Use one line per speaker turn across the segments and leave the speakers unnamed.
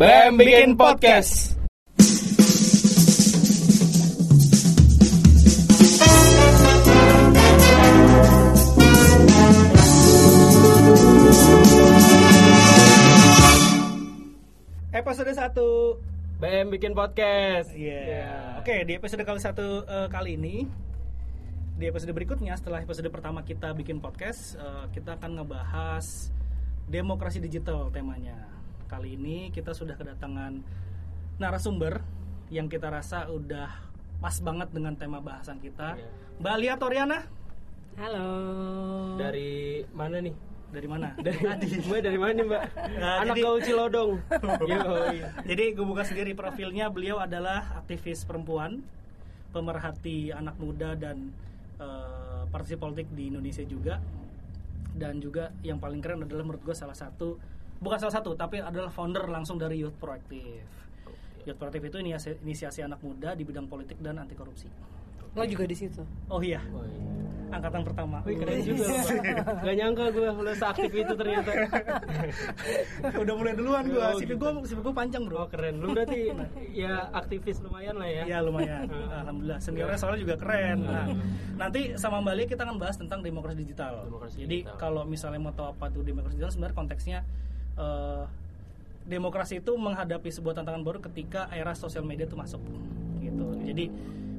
BM bikin podcast.
Episode 1
BM bikin podcast.
Iya.
Iya.
Oke, di episode kali satu eh, kali ini di episode berikutnya setelah episode pertama kita bikin podcast, eh, kita akan ngebahas demokrasi digital temanya. Kali ini kita sudah kedatangan narasumber yang kita rasa udah pas banget dengan tema bahasan kita.
Iya.
Mbak Lia Toriana
Halo.
Dari mana nih?
dari mana?
Dari Mbak dari mana nih, Mbak?
Nah,
Anak
jadi-
gaul Cilodong. Yo, iya.
Jadi gue buka sendiri profilnya beliau adalah aktivis perempuan, pemerhati anak muda dan eh, partai politik di Indonesia juga. Dan juga yang paling keren adalah menurut gue salah satu bukan salah satu tapi adalah founder langsung dari Youth Proactive. Youth Proactive itu inisiasi, inisiasi anak muda di bidang politik dan anti korupsi.
Lo juga di situ.
Oh iya,
Oh, iya.
angkatan pertama.
Wih, keren juga. Gak nyangka gue lo seaktif itu ternyata.
Udah mulai duluan gue.
Oh,
CV
gitu.
gue CV gue panjang,
Oh,
Bro.
keren. Lu berarti ya aktivis lumayan lah ya.
Iya lumayan, alhamdulillah. Seniornya soalnya juga keren. Nah, nanti sama Mbak Lia kita akan bahas tentang demokrasi digital.
Demokrasi
Jadi
digital.
kalau misalnya mau tahu apa itu demokrasi digital, sebenarnya konteksnya eh, demokrasi itu menghadapi sebuah tantangan baru ketika era sosial media itu masuk. Gitu. Jadi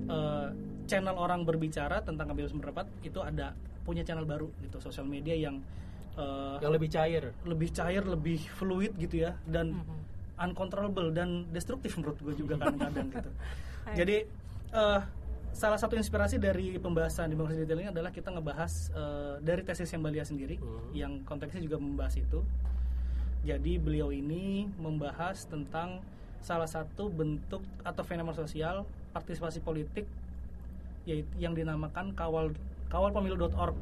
eh, channel orang berbicara tentang kebebasan pendapat itu ada punya channel baru gitu, sosial media yang eh,
Yang lebih cair.
lebih cair, lebih fluid gitu ya, dan uncontrollable dan destruktif menurut gue juga kadang-kadang gitu. Jadi eh, salah satu inspirasi dari pembahasan demokrasi digital ini adalah kita ngebahas eh, dari tesis yang Balia sendiri,
Hmm.
yang konteksnya juga membahas itu. Jadi beliau ini membahas tentang salah satu bentuk atau fenomena sosial partisipasi politik yaitu yang dinamakan kawal kawalpemilu.org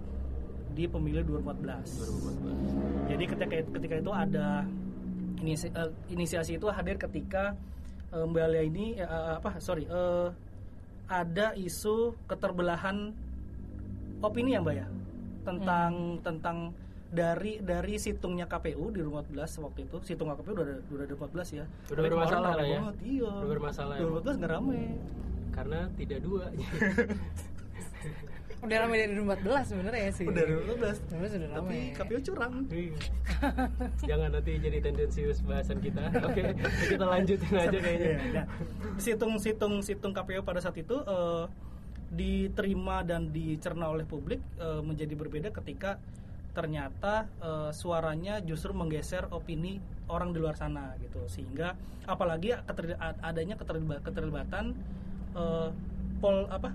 di pemilu 2014. Jadi ketika ketika itu ada inisi- eh, inisiasi itu hadir ketika eh, Mbak Lia ini eh, apa sorry eh, ada isu keterbelahan opini ya Mbak ya? Tentang tentang dari dari situngnya KPU di 2014 waktu itu situng KPU udah udah ada 2014 ya
Udah bermasalah lah
rame
ya.
banget, iya
Udah bermasalah ya.
2014 nggak rame
Karena tidak dua.
Udah ramai dari 2014 sebenarnya ya sih.
udah 2014
Sebenarnya sudah
tapi. KPU curang
Iya. Jangan nanti jadi tendensius bahasan kita. Oke, kita lanjutin aja kayaknya.
Iya, nah, situng situng situng KPU pada saat itu eh, diterima dan dicerna oleh publik eh, menjadi berbeda ketika ternyata eh, suaranya justru menggeser opini orang di luar sana gitu sehingga apalagi keterli- adanya keterliba- keterlibatan eh, pol apa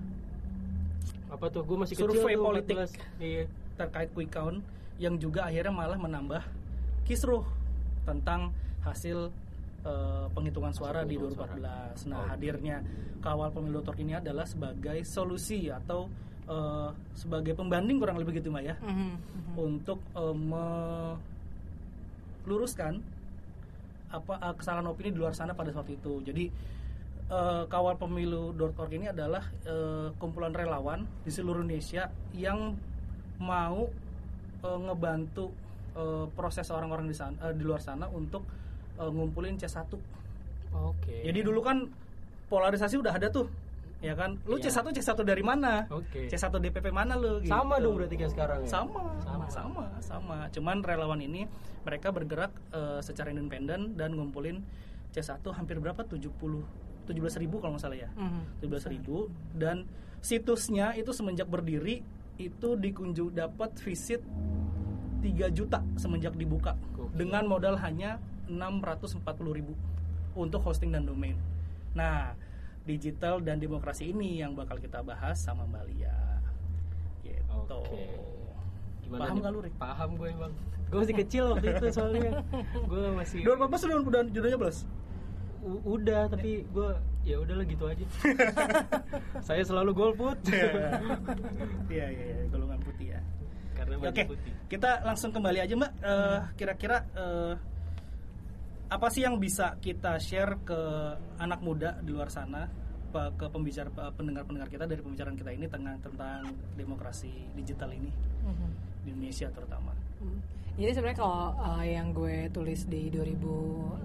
Apa tuh? Gue masih kecil
Survei
tuh,
politik.
14. Iya.
terkait quick count yang juga akhirnya malah menambah kisruh tentang hasil eh, penghitungan suara di
penghitungan
2014. Nah,
Oh.
hadirnya kawal pemilu Tor ini adalah sebagai solusi atau eh, sebagai pembanding kurang lebih gitu Mbak ya
Mhm, mhm.
untuk eh, meluruskan apa eh, kesalahan opini di luar sana pada saat itu. Jadi eh, kawal pemilu.org ini adalah eh, kumpulan relawan di seluruh Indonesia yang mau eh, ngebantu eh, proses orang-orang di sana eh, di luar sana untuk eh, ngumpulin C1.
Oke.
Jadi dulu kan polarisasi udah ada tuh. Ya kan? Lu
Iya.
C1 C1 dari mana?
Oke.
C1 DPP mana lu?
Sama
gitu.
dong berarti kayak sekarang ya?
Sama,
Sama.
sama, sama, Cuman relawan ini mereka bergerak eh, secara independen dan ngumpulin C1 hampir berapa? 70 17 ribu kalau nggak salah ya.
Mhm.
17 ribu dan situsnya itu semenjak berdiri itu dikunjung dapat visit 3 juta semenjak dibuka
Gokil.
dengan modal hanya 640 ribu untuk hosting dan domain. Nah, digital dan demokrasi ini yang bakal kita bahas sama Mbak Lia. Gitu.
Oke. Gimana
Paham nggak lu, Rik?
Paham gue bang. Gue masih kecil waktu itu soalnya. gue masih
2014 udah udah judulnya belas.
Udah tapi gue ya udahlah gitu aja. Saya selalu golput.
Iya, iya, iya, golongan putih ya.
Karena
Oke,
putih.
kita langsung kembali aja Mbak. Eh, Kira-kira eh, apa sih yang bisa kita share ke anak muda di luar sana, ke pembicara pendengar-pendengar kita dari pembicaraan kita ini tentang tentang demokrasi digital ini
Mhm.
di Indonesia terutama.
Hmm. Jadi sebenarnya kalau uh, yang gue tulis di 2000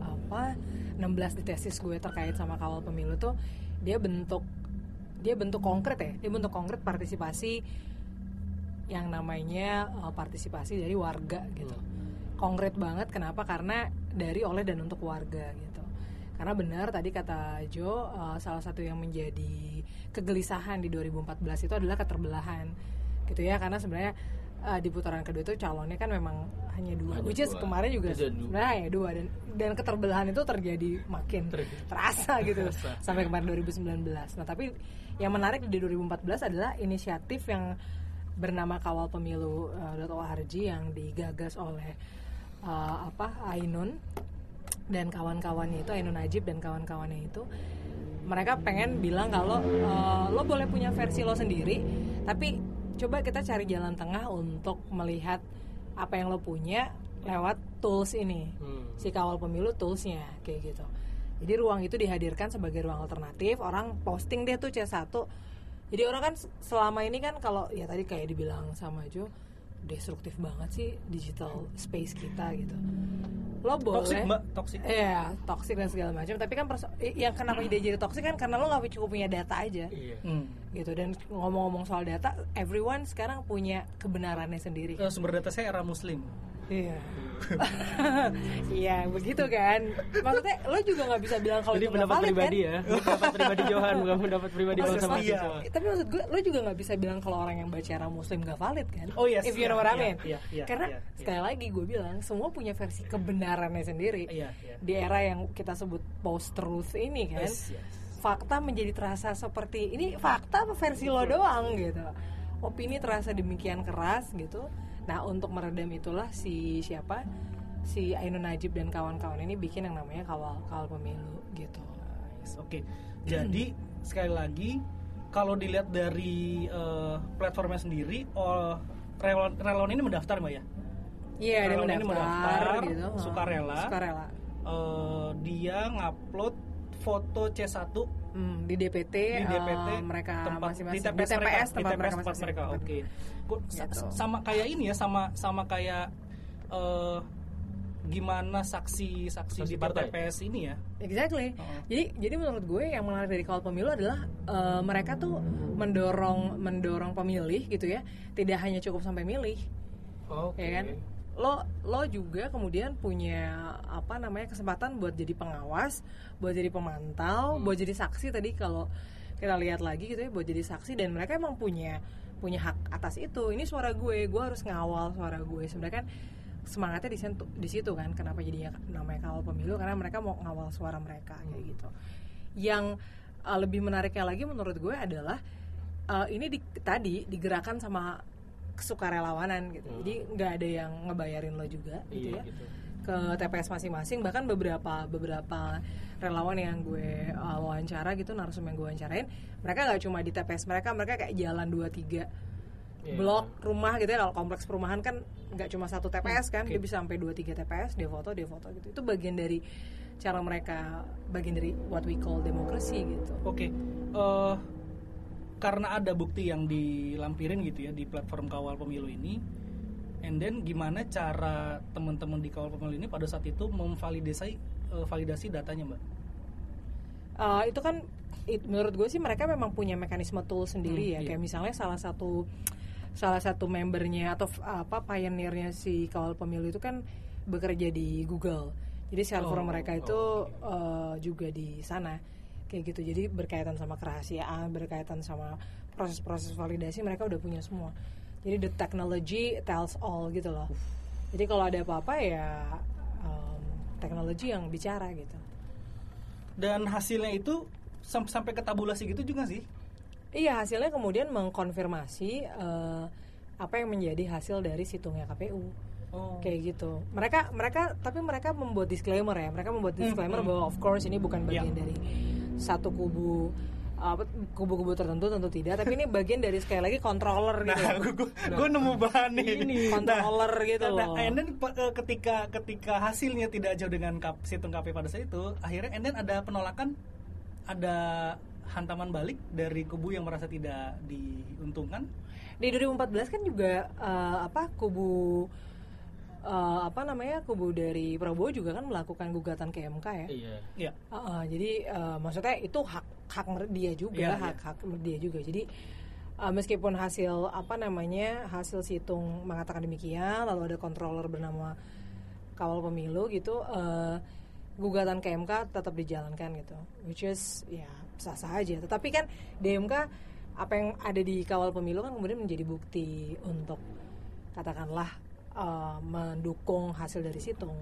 apa 16 di tesis gue terkait sama kawal pemilu tuh dia bentuk dia bentuk konkret ya dia bentuk konkret partisipasi yang namanya uh, partisipasi dari warga gitu konkret banget kenapa? Karena dari oleh dan untuk warga gitu. Karena benar tadi kata Jo uh, salah satu yang menjadi kegelisahan di 2014 itu adalah keterbelahan gitu ya. Karena sebenarnya uh, di putaran kedua itu calonnya kan memang hanya dua.
Hanya
which is
dua.
kemarin juga sebenarnya hanya dua. Dan dan keterbelahan itu terjadi makin
Ter-
terasa gitu.
Terasa.
sampai kemarin 2019 nah tapi yang menarik di 2014 adalah inisiatif yang bernama kawal pemilu uh, .org yang digagas oleh uh, apa Ainun dan kawan-kawannya itu Ainun Najib dan kawan-kawannya itu mereka pengen bilang kalau uh, lo boleh punya versi lo sendiri tapi coba kita cari jalan tengah untuk melihat apa yang lo punya lewat tools ini.
Hmm.
si kawal pemilu toolsnya kayak gitu. Jadi ruang itu dihadirkan sebagai ruang alternatif orang posting deh tuh C1 jadi orang kan selama ini kan kalau ya tadi kayak dibilang sama Jo destruktif banget sih digital space kita gitu lo boleh
toxic mbak toxic
Iya, toxic dan segala macam. Tapi kan perso- yang kenapa dia jadi toxic kan karena lo nggak cukup punya data aja,
Iya.
Hmm.
gitu. Dan ngomong-ngomong soal data, everyone sekarang punya kebenarannya sendiri.
Eh, sumber data saya era muslim
Iya, iya begitu kan. Maksudnya lo juga nggak bisa bilang kalau
Jadi
itu
pendapat
valid
pribadi
kan?
ya, pendapat pribadi Johan bukan pendapat pribadi
saya,
mahasiswa.
Eh, Tapi maksud gue, lo juga nggak bisa bilang kalau orang yang baca era muslim gak valid kan?
Oh, yes,
If you know
iya,
what I
iya,
mean.
iya, iya,
Karena
iya, iya.
sekali lagi gue bilang semua punya versi kebenarannya sendiri.
Iya, iya.
Di era yang kita sebut post truth ini kan,
Yes, yes.
fakta menjadi terasa seperti ini fakta apa versi lo doang gitu. Opini terasa demikian keras gitu. Nah untuk meredam itulah si siapa si Ainun Najib dan kawan-kawan ini bikin yang namanya kawal kawal pemilu gitu.
Nice, Oke, jadi sekali lagi kalau dilihat dari eh, platformnya sendiri, oh, relawan, relawan ini mendaftar mbak ya?
Iya, dia
Relawan ini
mendaftar,
mendaftar,
gitu.
sukarela.
Sukarela.
Eh, dia ngupload foto C1
Hmm, di DPT,
di DPT
eh, mereka
tempat
masing-masing
di TPS, mereka,
TPS
di
tempat
TPS
mereka
tempat
masing-masing.
mereka. Oke. Gua- sa-
Gitu.
Sama kayak ini ya, sama sama kayak eh, gimana saksi saksi
Saksi
di
partai.
TPS ini ya.
Exactly.
Oh.
Jadi jadi menurut gue yang menarik dari kawal pemilu adalah eh, mereka tuh mendorong mendorong pemilih gitu ya, tidak hanya cukup sampai milih,
Oke.
ya kan? Lo lo juga kemudian punya apa namanya kesempatan buat jadi pengawas, buat jadi pemantau,
Hmm.
buat jadi saksi tadi kalau kita lihat lagi gitu ya, buat jadi saksi dan mereka emang punya punya hak atas itu. Ini suara gue, gue harus ngawal suara gue. Sebenarnya kan semangatnya di situ, di situ kan kenapa jadinya namanya kawal pemilu karena mereka mau ngawal suara mereka kayak gitu. Yang uh, lebih menariknya lagi menurut gue adalah uh, ini di, tadi digerakkan sama kesukarelawanan gitu.
Hmm.
Jadi nggak ada yang ngebayarin lo juga gitu
Iya
ya
gitu.
ke TPS masing-masing bahkan beberapa beberapa relawan yang gue uh, wawancara gitu narsum yang gue wawancarain mereka nggak cuma di TPS mereka mereka kayak jalan dua tiga
Iya.
blok rumah gitu ya kalau kompleks perumahan kan nggak cuma satu TPS kan
Oke.
dia bisa sampai dua tiga TPS dia foto dia foto gitu itu bagian dari cara mereka bagian dari what we call demokrasi gitu
Oke, eh, karena ada bukti yang dilampirin gitu ya di platform kawal pemilu ini, and then gimana cara teman-teman di kawal pemilu ini pada saat itu memvalidasi eh, validasi datanya mbak?
Uh, itu kan it- menurut gue sih mereka memang punya mekanisme tool sendiri
Hmm,
ya
iya.
kayak misalnya salah satu salah satu membernya atau apa pioneernya si kawal pemilu itu kan bekerja di Google jadi server
Oh,
mereka itu
oh,
uh, juga di sana kayak gitu jadi berkaitan sama kerahasiaan berkaitan sama proses-proses validasi mereka udah punya semua jadi the technology tells all gitu loh jadi kalau ada apa-apa ya um, teknologi yang bicara gitu
Dan hasilnya itu sam- sampai ke tabulasi gitu juga sih?
Iya hasilnya kemudian mengkonfirmasi eh, apa yang menjadi hasil dari situngnya KPU
Oh.
kayak gitu. Mereka mereka tapi mereka membuat disclaimer ya. Mereka membuat
Hmm,
disclaimer
hmm.
bahwa of course ini bukan bagian
Ya.
dari satu kubu apa kubu-kubu tertentu tentu tidak. Tapi ini bagian dari sekali lagi controller gitu.
Nah, gue gue nemu bahan nih.
Ini,
controller gitu
nah,
loh.
and then eh, ketika ketika hasilnya tidak jauh dengan kap, situng KP pada saat itu, akhirnya and then ada penolakan, ada hantaman balik dari kubu yang merasa tidak diuntungkan.
Di 2014 kan juga eh, apa kubu eh, apa namanya kubu dari Prabowo juga kan melakukan gugatan ke MK ya.
Iya.
Iya.
Uh, uh, jadi uh, maksudnya itu hak hak dia juga,
Iya,
hak hak dia juga. Jadi uh, meskipun hasil apa namanya hasil situng mengatakan demikian, lalu ada controller bernama kawal pemilu gitu, uh, gugatan ke MK tetap dijalankan gitu, which is ya sah sah aja. Tetapi kan di MK apa yang ada di kawal pemilu kan kemudian menjadi bukti untuk katakanlah uh, mendukung hasil dari situng.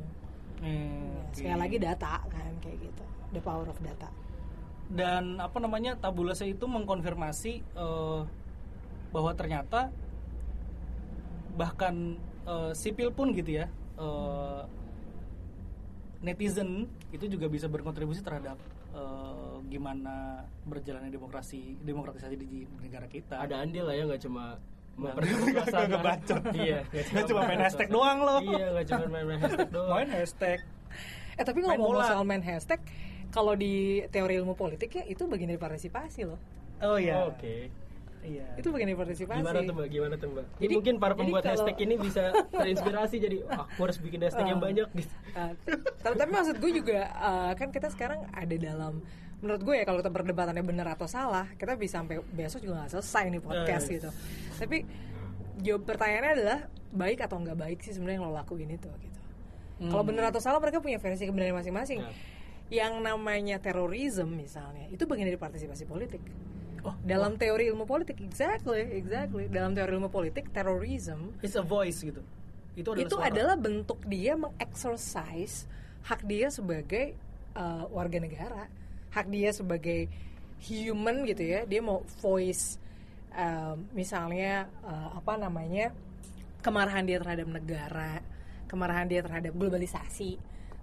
Hmm,
Ya, sekali lagi data kan kayak gitu. The power of data.
Dan apa namanya tabulase itu mengkonfirmasi eh, bahwa ternyata bahkan eh, sipil pun gitu ya eh, netizen itu juga bisa berkontribusi terhadap eh, gimana berjalannya demokrasi demokratisasi di negara kita.
Ada andil lah ya nggak cuma
Nggak ngebacot.
Iya.
Nggak cuma main hashtag doang loh.
Iya nggak cuma main hashtag doang.
main hashtag
eh tapi ngomong soal main hashtag kalau di teori ilmu politik ya itu bagian dari partisipasi loh
oh ya
Oke.
iya
itu bagian dari partisipasi
Gimana tuh mbak? Gimana tuh mbak?
Jadi-
mungkin para pembuat
kalau-
hashtag ini bisa terinspirasi jadi "Wah, aku harus bikin hashtag yang
Ah.
banyak gitu.
Uh, tapi, tapi maksud gue juga uh, kan kita sekarang ada dalam menurut gue ya kalau kita berdebatannya benar atau salah kita bisa sampai besok juga nggak selesai nih podcast
Eh.
gitu tapi jawab pertanyaannya adalah baik atau nggak baik sih sebenarnya yang lo lakuin itu gitu
Hmm.
kalau benar atau salah mereka punya versi kebenaran masing-masing
Ya.
yang namanya terorisme misalnya itu bagian dari partisipasi politik
oh
dalam teori ilmu politik exactly exactly dalam teori ilmu politik terorisme
it's a voice gitu itu adalah
itu
suara.
adalah bentuk dia mengexercise hak dia sebagai uh, warga negara hak dia sebagai human gitu ya. Dia mau voice um, misalnya uh, apa namanya kemarahan dia terhadap negara kemarahan dia terhadap globalisasi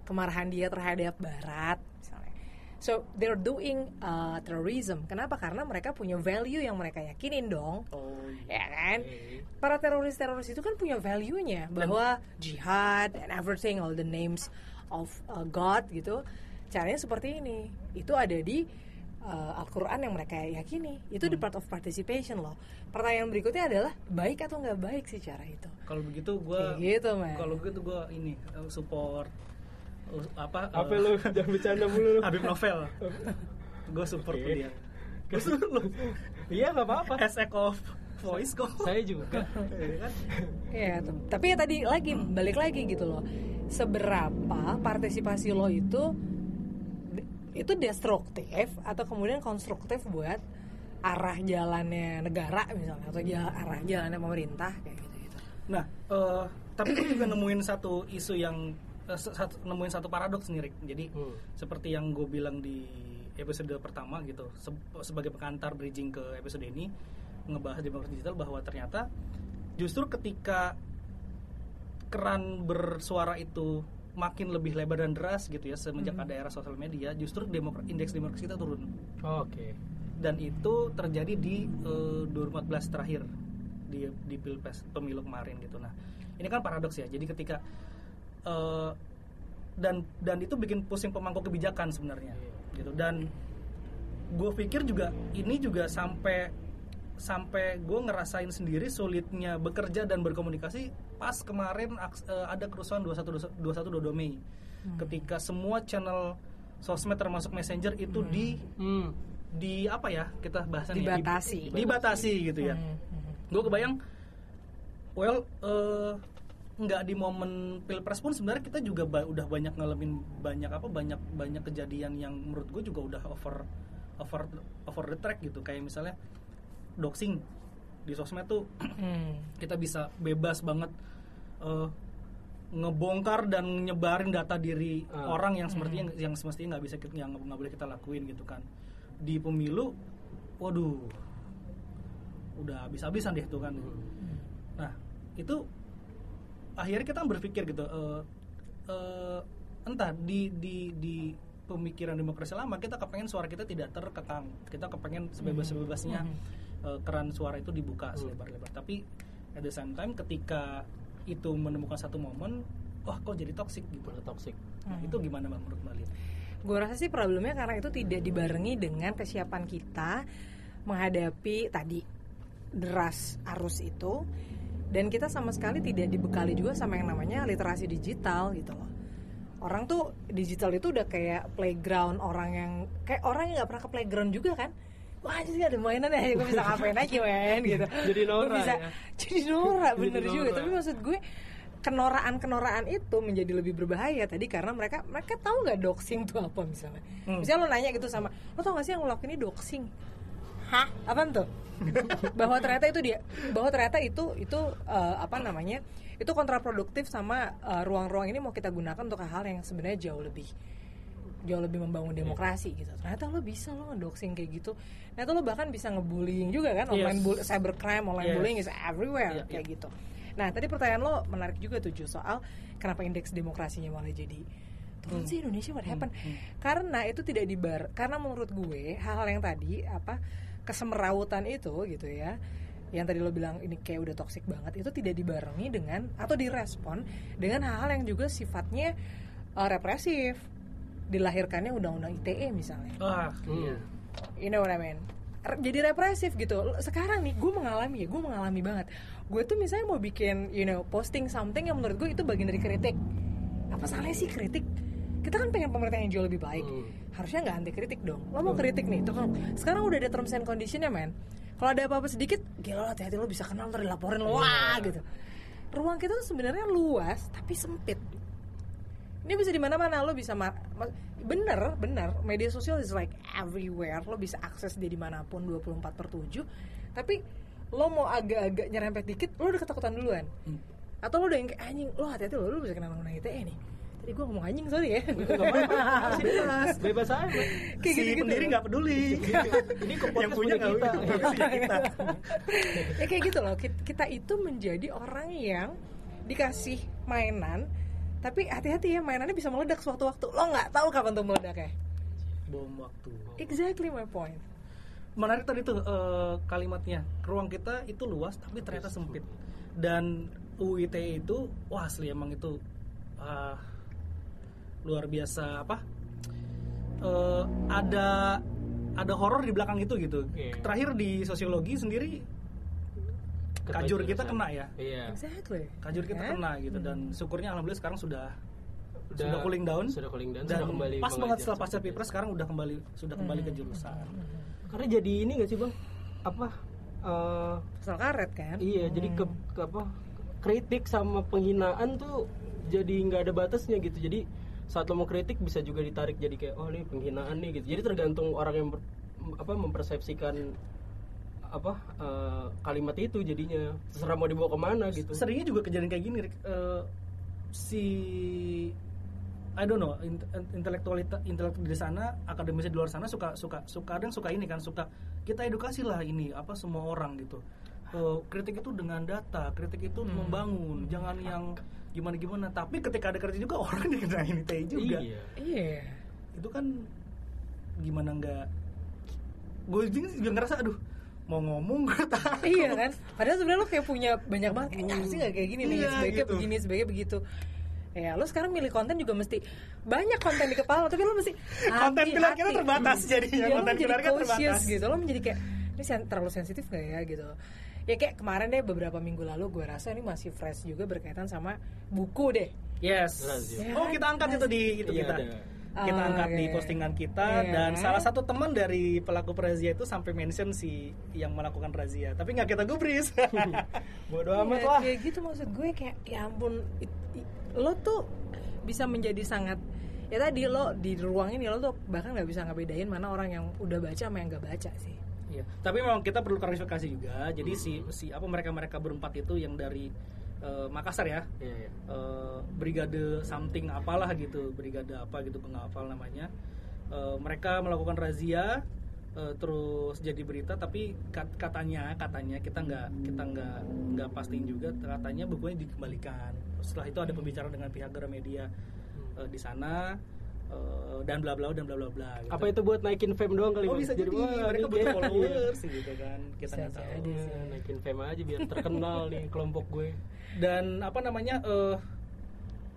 kemarahan dia terhadap barat misalnya. So they're doing uh, terrorism. Kenapa? Karena mereka punya value yang mereka yakinin dong.
Oh
ya kan?
Oke.
para teroris-teroris itu kan punya value-nya bahwa jihad and everything all the names of uh, God gitu caranya seperti ini. Itu ada di uh, Al-Quran yang mereka yakini. Itu di part of participation loh. Pertanyaan berikutnya adalah baik atau nggak baik sih cara itu?
Kalau begitu gue
gitu
kalau begitu gue ini eh, support eh, apa
Apa
eh,
lu? Jangan bercanda mulu lu.
Habib Novel. Gue support tuh dia. Terus lu.
Iya nggak apa-apa.
hashtag of voice kok.
Saya juga.
Iya kan?
ya tapi ya tadi lagi balik lagi gitu loh. Seberapa partisipasi lo itu itu destruktif atau kemudian konstruktif buat arah jalannya negara misalnya atau ja- arah jalannya pemerintah kayak gitu gitu
nah eh, tapi gue juga nemuin satu isu yang eh, se- satu, nemuin satu paradoks nih Rick. jadi
Hmm.
seperti yang gue bilang di episode pertama gitu se- sebagai pengantar bridging ke episode ini ngebahas demokrasi digital bahwa ternyata justru ketika keran bersuara itu makin lebih lebar dan deras gitu ya semenjak ada era sosial media justru demokra- indeks demokrasi kita turun.
Oke.
dan itu terjadi di eh, 2014 terakhir di di pilpres pemilu kemarin gitu. Nah ini kan paradoks ya. Jadi ketika eh, dan dan itu bikin pusing pemangku kebijakan sebenarnya gitu. Dan gue pikir juga ini juga sampai sampai gue ngerasain sendiri sulitnya bekerja dan berkomunikasi pas kemarin eh, ada kerusuhan 21 21 22 Mei. Ketika semua channel sosmed termasuk messenger itu di
Hmm.
di apa ya kita bahasannya
Dibatasi.
Di- dibatasi gitu ya.
Hmm, hmm.
gue kebayang well eh, nggak di momen pilpres pun sebenarnya kita juga ba- udah banyak ngalamin banyak apa banyak banyak kejadian yang menurut gue juga udah over over over the track gitu. Kayak misalnya doxing di sosmed tuh
Hmm.
kita bisa bebas banget eh, ngebongkar dan nyebarin data diri
Ah.
orang yang sepertinya yang semestinya nggak bisa kita yang nggak boleh kita lakuin gitu kan. Di pemilu waduh udah habis-habisan deh tuh kan. Nah itu akhirnya kita berpikir gitu eh, eh, entah di di di pemikiran demokrasi lama kita kepengen suara kita tidak terkekang kita kepengen sebebas-bebasnya eh, keran suara itu dibuka selebar-lebar. Tapi at the same time ketika itu menemukan satu momen wah kok jadi toxic gitu.
Udah toxic.
Nah, itu gimana bang menurut mbak?
Gue rasa sih problemnya karena itu tidak dibarengi dengan kesiapan kita menghadapi tadi deras arus itu. Dan kita sama sekali tidak dibekali juga sama yang namanya literasi digital gitu loh. Orang tuh digital itu udah kayak playground orang yang kayak orang yang nggak pernah ke playground juga kan wah jadi ada mainan ya gue bisa ngapain aja men gitu.
Jadi Nora
Gua bisa
ya.
jadi Nora
Jadi
bener juga.
Nora.
tapi maksud gue kenoraan kenoraan itu menjadi lebih berbahaya tadi karena mereka mereka tahu nggak doxing itu apa misalnya?
Hmm.
misalnya lo nanya gitu sama lo tau gak sih yang lo lakuin ini doxing? Hah? Apaan tuh? Bahwa ternyata itu dia bahwa ternyata itu itu eh, apa namanya itu kontraproduktif sama eh, ruang-ruang ini mau kita gunakan untuk hal yang sebenarnya jauh lebih jauh lebih membangun demokrasi gitu ternyata lo bisa lo ngedoxing kayak gitu ternyata lo bahkan bisa ngebullying juga kan online
Yes.
bull- cybercrime online
Yes.
bullying is everywhere
Iya,
kayak
iya.
gitu nah tadi pertanyaan lo menarik juga tuh soal kenapa indeks demokrasinya malah jadi turun
Hmm.
sih Indonesia what happened
Hmm, hmm.
karena itu tidak dibar karena menurut gue hal-hal yang tadi apa kesemerawutan itu gitu ya yang tadi lo bilang ini kayak udah toksik banget itu tidak dibarengi dengan atau direspon dengan hal-hal yang juga sifatnya uh, represif dilahirkannya undang-undang ITE misalnya.
Wah,
Hmm.
you know what I mean? Jadi represif gitu. Sekarang nih gue mengalami ya gue mengalami banget. Gue tuh misalnya mau bikin you know posting something yang menurut gue itu bagian dari kritik. Apa salahnya sih kritik? Kita kan pengen pemerintah yang jauh lebih baik.
Hmm.
harusnya nggak anti kritik dong. Lo mau kritik nih tuh kan sekarang udah ada terms and conditionnya men. Kalau ada apa-apa sedikit gila hati-hati lo bisa kenal ntar dilaporin lo. Wah gitu. Ruang kita tuh sebenarnya luas tapi sempit ini bisa di mana-mana lo bisa ma- bener bener media sosial is like everywhere lo bisa akses dia di mana pun 24 per 7 tapi lo mau agak-agak nyerempet dikit lo udah ketakutan duluan
Hmm.
atau lo udah yang kayak anjing lo hati-hati lo lo bisa kena undang ITE nih tadi gue ngomong anjing sorry ya
bebas, bebas aja.
kayak
si
gitu-gitu.
pendiri nggak peduli.
Ini kok
yang punya
kita.
punya kita.
ya kayak gitu loh Kit- kita itu menjadi orang yang dikasih mainan tapi hati-hati ya mainannya bisa meledak suatu waktu lo nggak tahu kapan tuh meledaknya.
Bom waktu.
exactly my point.
Menarik tadi tuh eh, kalimatnya. Ruang kita itu luas tapi ternyata sempit. Dan UITE itu wah asli emang itu ah, luar biasa apa? Eh, ada ada horor di belakang itu gitu.
Iya.
terakhir di sosiologi sendiri kajur kita kena ya
Iya.
exactly
kajur kita
Kan?
kena gitu dan syukurnya alhamdulillah sekarang sudah
Udah-
sudah cooling down
Sudah cooling down.
dan
sudah kembali
pas banget setelah pasca pilpres sekarang udah kembali sudah kembali ke jurusan
Karena jadi ini gak sih bang? Apa? eh,
pasal karet kan
iya, jadi ke, ke apa? Kritik sama penghinaan tuh jadi nggak ada batasnya gitu. Jadi saat lo mau kritik bisa juga ditarik jadi kayak oh ini penghinaan nih gitu. Jadi tergantung orang yang ber- apa mempersepsikan apa eh, kalimat itu jadinya. Terserah mau dibawa ke mana gitu.
seringnya juga kejadian kayak gini Rick. Eh, si I don't know int- intelektualita intelektual di sana akademisi di luar sana suka suka suka kadang suka ini kan suka kita edukasi lah ini apa semua orang gitu. Eh, kritik itu dengan data kritik itu membangun jangan yang gimana gimana tapi ketika ada kritik juga orang dikenain ITE juga.
Iya.
iya.
Itu kan gimana nggak gue juga ngerasa aduh mau ngomong gue takut
iya kan padahal sebenarnya lo kayak punya banyak banget kayaknya sih nggak kayak gini nih
Iya,
sebaiknya
gitu.
begini sebaiknya begitu ya lo sekarang milih konten juga mesti banyak konten di kepala tapi lo mesti
Konten pilar kita terbatas jadinya,
Iya, lo
konten pilar kita terbatas.
gitu lo menjadi kayak ini sen- terlalu sensitif gak ya gitu ya kayak kemarin deh beberapa minggu lalu gue rasa ini masih fresh juga berkaitan sama buku deh
Yes.
Razia.
Oh kita angkat itu di itu
Iya,
kita.
ada.
Kita
Oh,
angkat di
oke.
postingan kita
Iya.
dan salah satu teman dari pelaku razia itu sampai mention si yang melakukan razia. Tapi nggak kita gubris.
Bodoh amat
Iya,
lah.
kayak gitu maksud gue kayak ya ampun it- i- lo tuh bisa menjadi sangat ya tadi lo di ruang ini lo tuh bahkan nggak bisa ngebedain mana orang yang udah baca sama yang nggak baca sih
Iya. Tapi memang kita perlu klarifikasi juga. Jadi si si apa mereka mereka berempat itu yang dari eh, Makassar ya.
Iya, iya.
eh, brigade something apalah gitu brigade apa gitu gue nggak hafal namanya Eh, mereka melakukan razia eh, terus jadi berita tapi kat- katanya katanya kita nggak kita nggak nggak pastiin juga katanya bukunya dikembalikan setelah itu ada pembicaraan dengan pihak Gramedia eh, di sana eh, dan bla bla dan bla bla bla gitu.
Apa itu buat naikin fame doang kali
oh
Bang?
bisa jadi
wah,
mereka butuh followers gitu kan kita nggak tahu
jadi.
Naikin fame aja biar terkenal nih kelompok gue.
dan apa namanya eh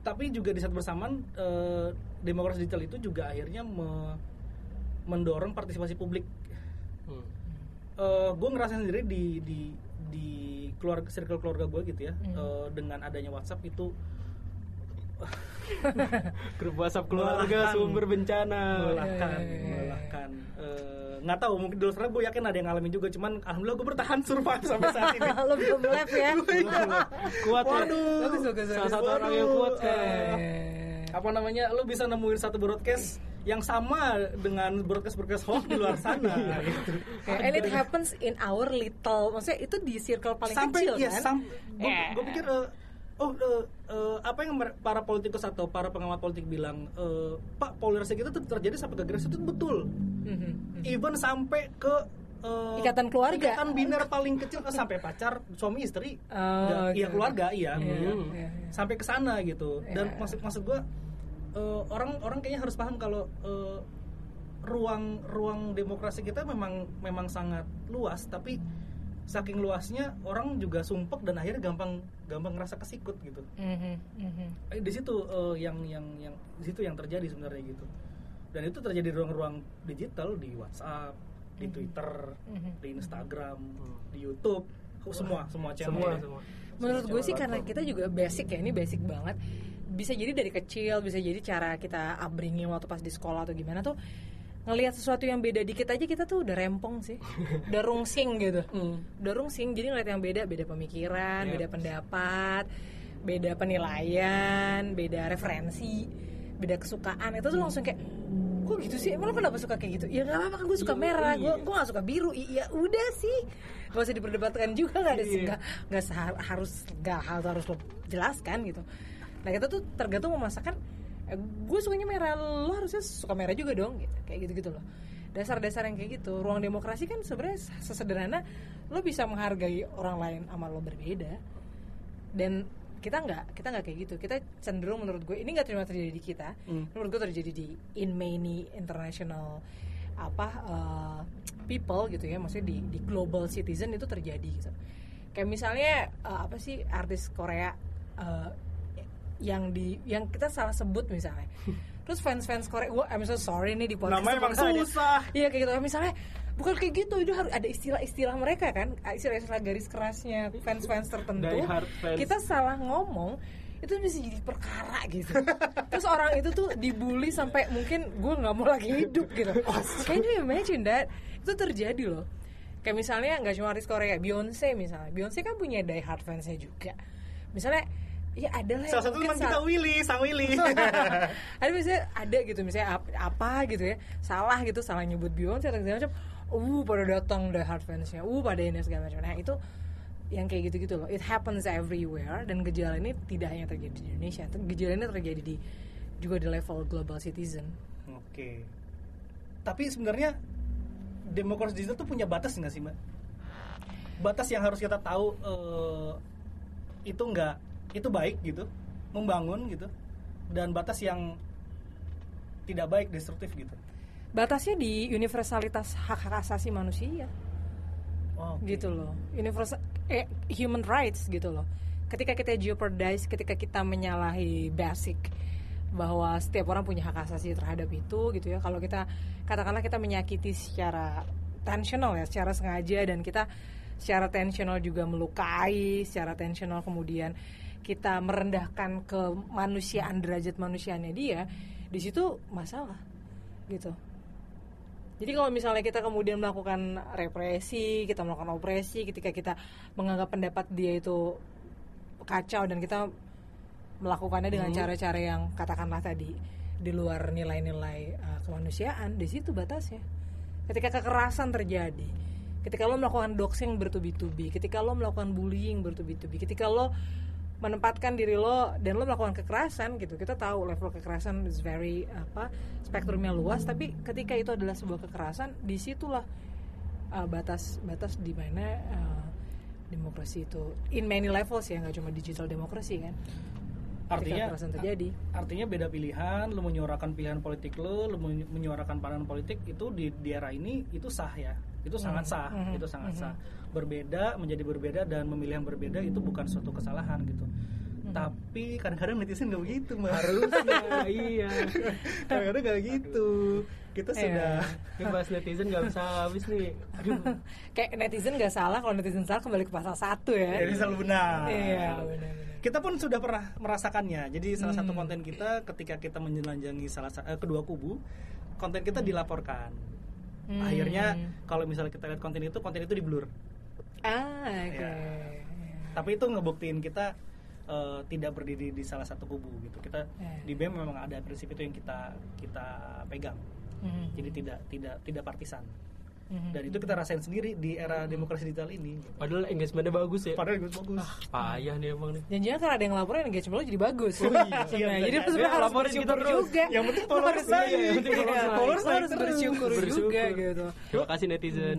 tapi juga di saat bersamaan eh, demokrasi digital itu juga akhirnya me- mendorong partisipasi publik
Hmm.
gue ngerasain sendiri di di di keluarga circle keluarga gue gitu ya
Hmm.
eh, dengan adanya WhatsApp itu
grup WhatsApp keluarga
Melelahkan.
sumber bencana.
Melelahkan
Iya, iya, iya.
melelahkan. Eh, nggak tahu mungkin dulu sekarang gue yakin ada yang ngalamin juga cuman alhamdulillah gue bertahan survive sampai saat ini.
Lo belum live ya.
Kuat ya
Waduh.
bagus bagus
salah satu orang yang kuat
Eh,
apa namanya lo bisa nemuin satu broadcast yang sama dengan broadcast broadcast hoax di luar sana. Gitu.
and it happens in our little maksudnya itu di circle paling
sampai
kecil
ya
kan?
sam gue
Yeah.
pikir eh, oh eh, eh, apa yang para politikus atau para pengamat politik bilang eh, pak polarisasi kita tuh terjadi sampai ke garis itu betul
Mhm.
even sampai ke eh,
Ikatan keluarga.
ikatan biner paling kecil sampai pacar suami istri
Oh,
Nggak,
oke,
iya
oke.
keluarga iya
Iya,
iya.
iya, iya.
sampai ke sana gitu dan
Iya.
maksud maksud gue eh, orang orang kayaknya harus paham kalau eh, ruang ruang demokrasi kita memang memang sangat luas tapi saking luasnya orang juga sumpek dan akhirnya gampang gampang ngerasa kesikut gitu.
Mhm, mhm.
Eh, di situ eh, yang yang yang di situ yang terjadi sebenarnya gitu. Dan itu terjadi di ruang-ruang digital di WhatsApp di Twitter
Mhm.
di Instagram di YouTube semua semua channel
semua
ya.
semua.
Menurut gue sih karena kita juga basic ya ini basic banget. Bisa jadi dari kecil bisa jadi cara kita upbringing waktu pas di sekolah atau gimana tuh ngelihat sesuatu yang beda dikit aja kita tuh udah rempong sih. Udah rungsing gitu. Udah rungsing jadi ngeliat yang beda beda pemikiran
Yep.
beda pendapat beda penilaian beda referensi beda kesukaan. Itu tuh langsung kayak kok gitu sih? Emang lo kenapa suka kayak gitu? Ya nggak apa-apa kan gue suka
Iya,
merah
iya.
gue gue gak suka biru. Iya udah sih. Gak usah diperdebatkan juga nggak ada
Iya.
nggak nggak harus nggak harus harus lo jelaskan gitu. Nah kita tuh tergantung memasakkan eh, gue sukanya merah. Lo harusnya suka merah juga dong gitu. Kayak gitu gitu loh. Dasar-dasar yang kayak gitu. Ruang demokrasi kan sebenarnya sesederhana. Lo bisa menghargai orang lain sama lo berbeda. Dan kita nggak kita nggak kayak gitu. Kita cenderung menurut gue ini nggak cuma terjadi di kita.
Hmm.
menurut gue terjadi di in many international apa uh, people gitu ya. Maksudnya di di global citizen itu terjadi gitu. Kayak misalnya uh, apa sih artis Korea uh, yang di yang kita salah sebut misalnya. Terus fans fans Korea gue I'm so sorry nih di podcast
Namanya emang susah.
iya kayak gitu. Misalnya bukan kayak gitu itu harus ada istilah-istilah mereka kan. Istilah-istilah garis kerasnya fans-fans tertentu.
Fans.
kita salah ngomong itu bisa jadi perkara gitu. Terus orang itu tuh dibully sampai mungkin gue nggak mau lagi hidup gitu. Can you imagine that? Itu terjadi loh. Kayak misalnya nggak cuma artis Korea Beyonce misalnya. Beyonce kan punya die hard fansnya juga. Misalnya ya ada lah
salah satu teman kita Willy sang Willy.
Ada misalnya ada gitu misalnya ap- apa gitu ya salah gitu salah nyebut Beyonce atau segala macam uh pada datang die hard fansnya uh pada ini segala macam. Nah itu yang kayak gitu gitu loh. It happens everywhere dan gejala ini tidak hanya terjadi di Indonesia gejala ini terjadi di juga di level global citizen.
Oke. Tapi sebenarnya demokrasi digital tuh punya batas nggak sih mbak? Batas yang harus kita tahu eh, itu nggak itu baik gitu, membangun gitu, dan batas yang tidak baik destruktif gitu.
batasnya di universalitas hak hak asasi manusia
Oke.
gitu loh universal eh, human rights gitu loh ketika kita jeopardize ketika kita menyalahi basic bahwa setiap orang punya hak asasi terhadap itu gitu ya kalau kita katakanlah kita menyakiti secara tensional ya secara sengaja dan kita secara tensional juga melukai secara tensional kemudian kita merendahkan kemanusiaan derajat manusiaannya dia di situ masalah gitu jadi kalau misalnya kita kemudian melakukan represi, kita melakukan opresi, ketika kita menganggap pendapat dia itu kacau dan kita melakukannya dengan cara-cara yang katakanlah tadi di luar nilai-nilai uh, kemanusiaan, di situ batasnya. Ketika kekerasan terjadi, ketika lo melakukan doxing bertubi-tubi, ketika lo melakukan bullying bertubi-tubi, ketika lo menempatkan diri lo dan lo melakukan kekerasan gitu kita tahu level kekerasan is very apa spektrumnya luas tapi ketika itu adalah sebuah kekerasan di situlah uh, batas batas di mana uh, demokrasi itu in many levels ya nggak cuma digital demokrasi kan
Artinya
kekerasan terjadi
artinya beda pilihan, lu menyuarakan pilihan politik lu menyu- menyuarakan pandangan politik itu di, di era ini itu sah ya, itu sangat sah,
Mhm.
itu sangat
Mhm.
sah. Berbeda menjadi berbeda dan memilih yang berbeda itu bukan suatu kesalahan gitu. tapi kadang-kadang netizen nggak begitu mbak
harusnya iya
kadang-kadang nggak gitu kita
Iya.
sudah
ini bahas netizen nggak bisa habis nih aduh
Kayak netizen nggak salah kalau netizen salah kembali ke pasal satu ya.
jadi selalu benar
Iya, benar-benar.
kita pun sudah pernah merasakannya jadi salah satu
Hmm.
konten kita ketika kita menjelanjangi salah sa- eh, kedua kubu konten kita dilaporkan
Hmm.
akhirnya kalau misalnya kita lihat konten itu konten itu di blur
Ah, oke.
Ya. tapi itu ngebuktiin kita eh, tidak berdiri di salah satu kubu gitu kita
Ya.
di BEM memang ada prinsip itu yang kita kita pegang
Hmm.
jadi tidak tidak tidak partisan
Hmm.
dan itu kita rasain sendiri di era demokrasi digital ini gitu.
padahal engagementnya bagus ya
padahal bagus bagus
payah nih emang nih
Jangan-jangan karena ada yang laporin engagement lo jadi bagus.
Oh iya,
Sebenarnya.
iya,
jadi
iya.
sebenarnya
Dia
harus
laporin
bersyukur
kita terus.
juga.
Yang penting followers naik.
iya,
Yang penting
iya,
followers
harus bersyukur, juga gitu.
terima kasih netizen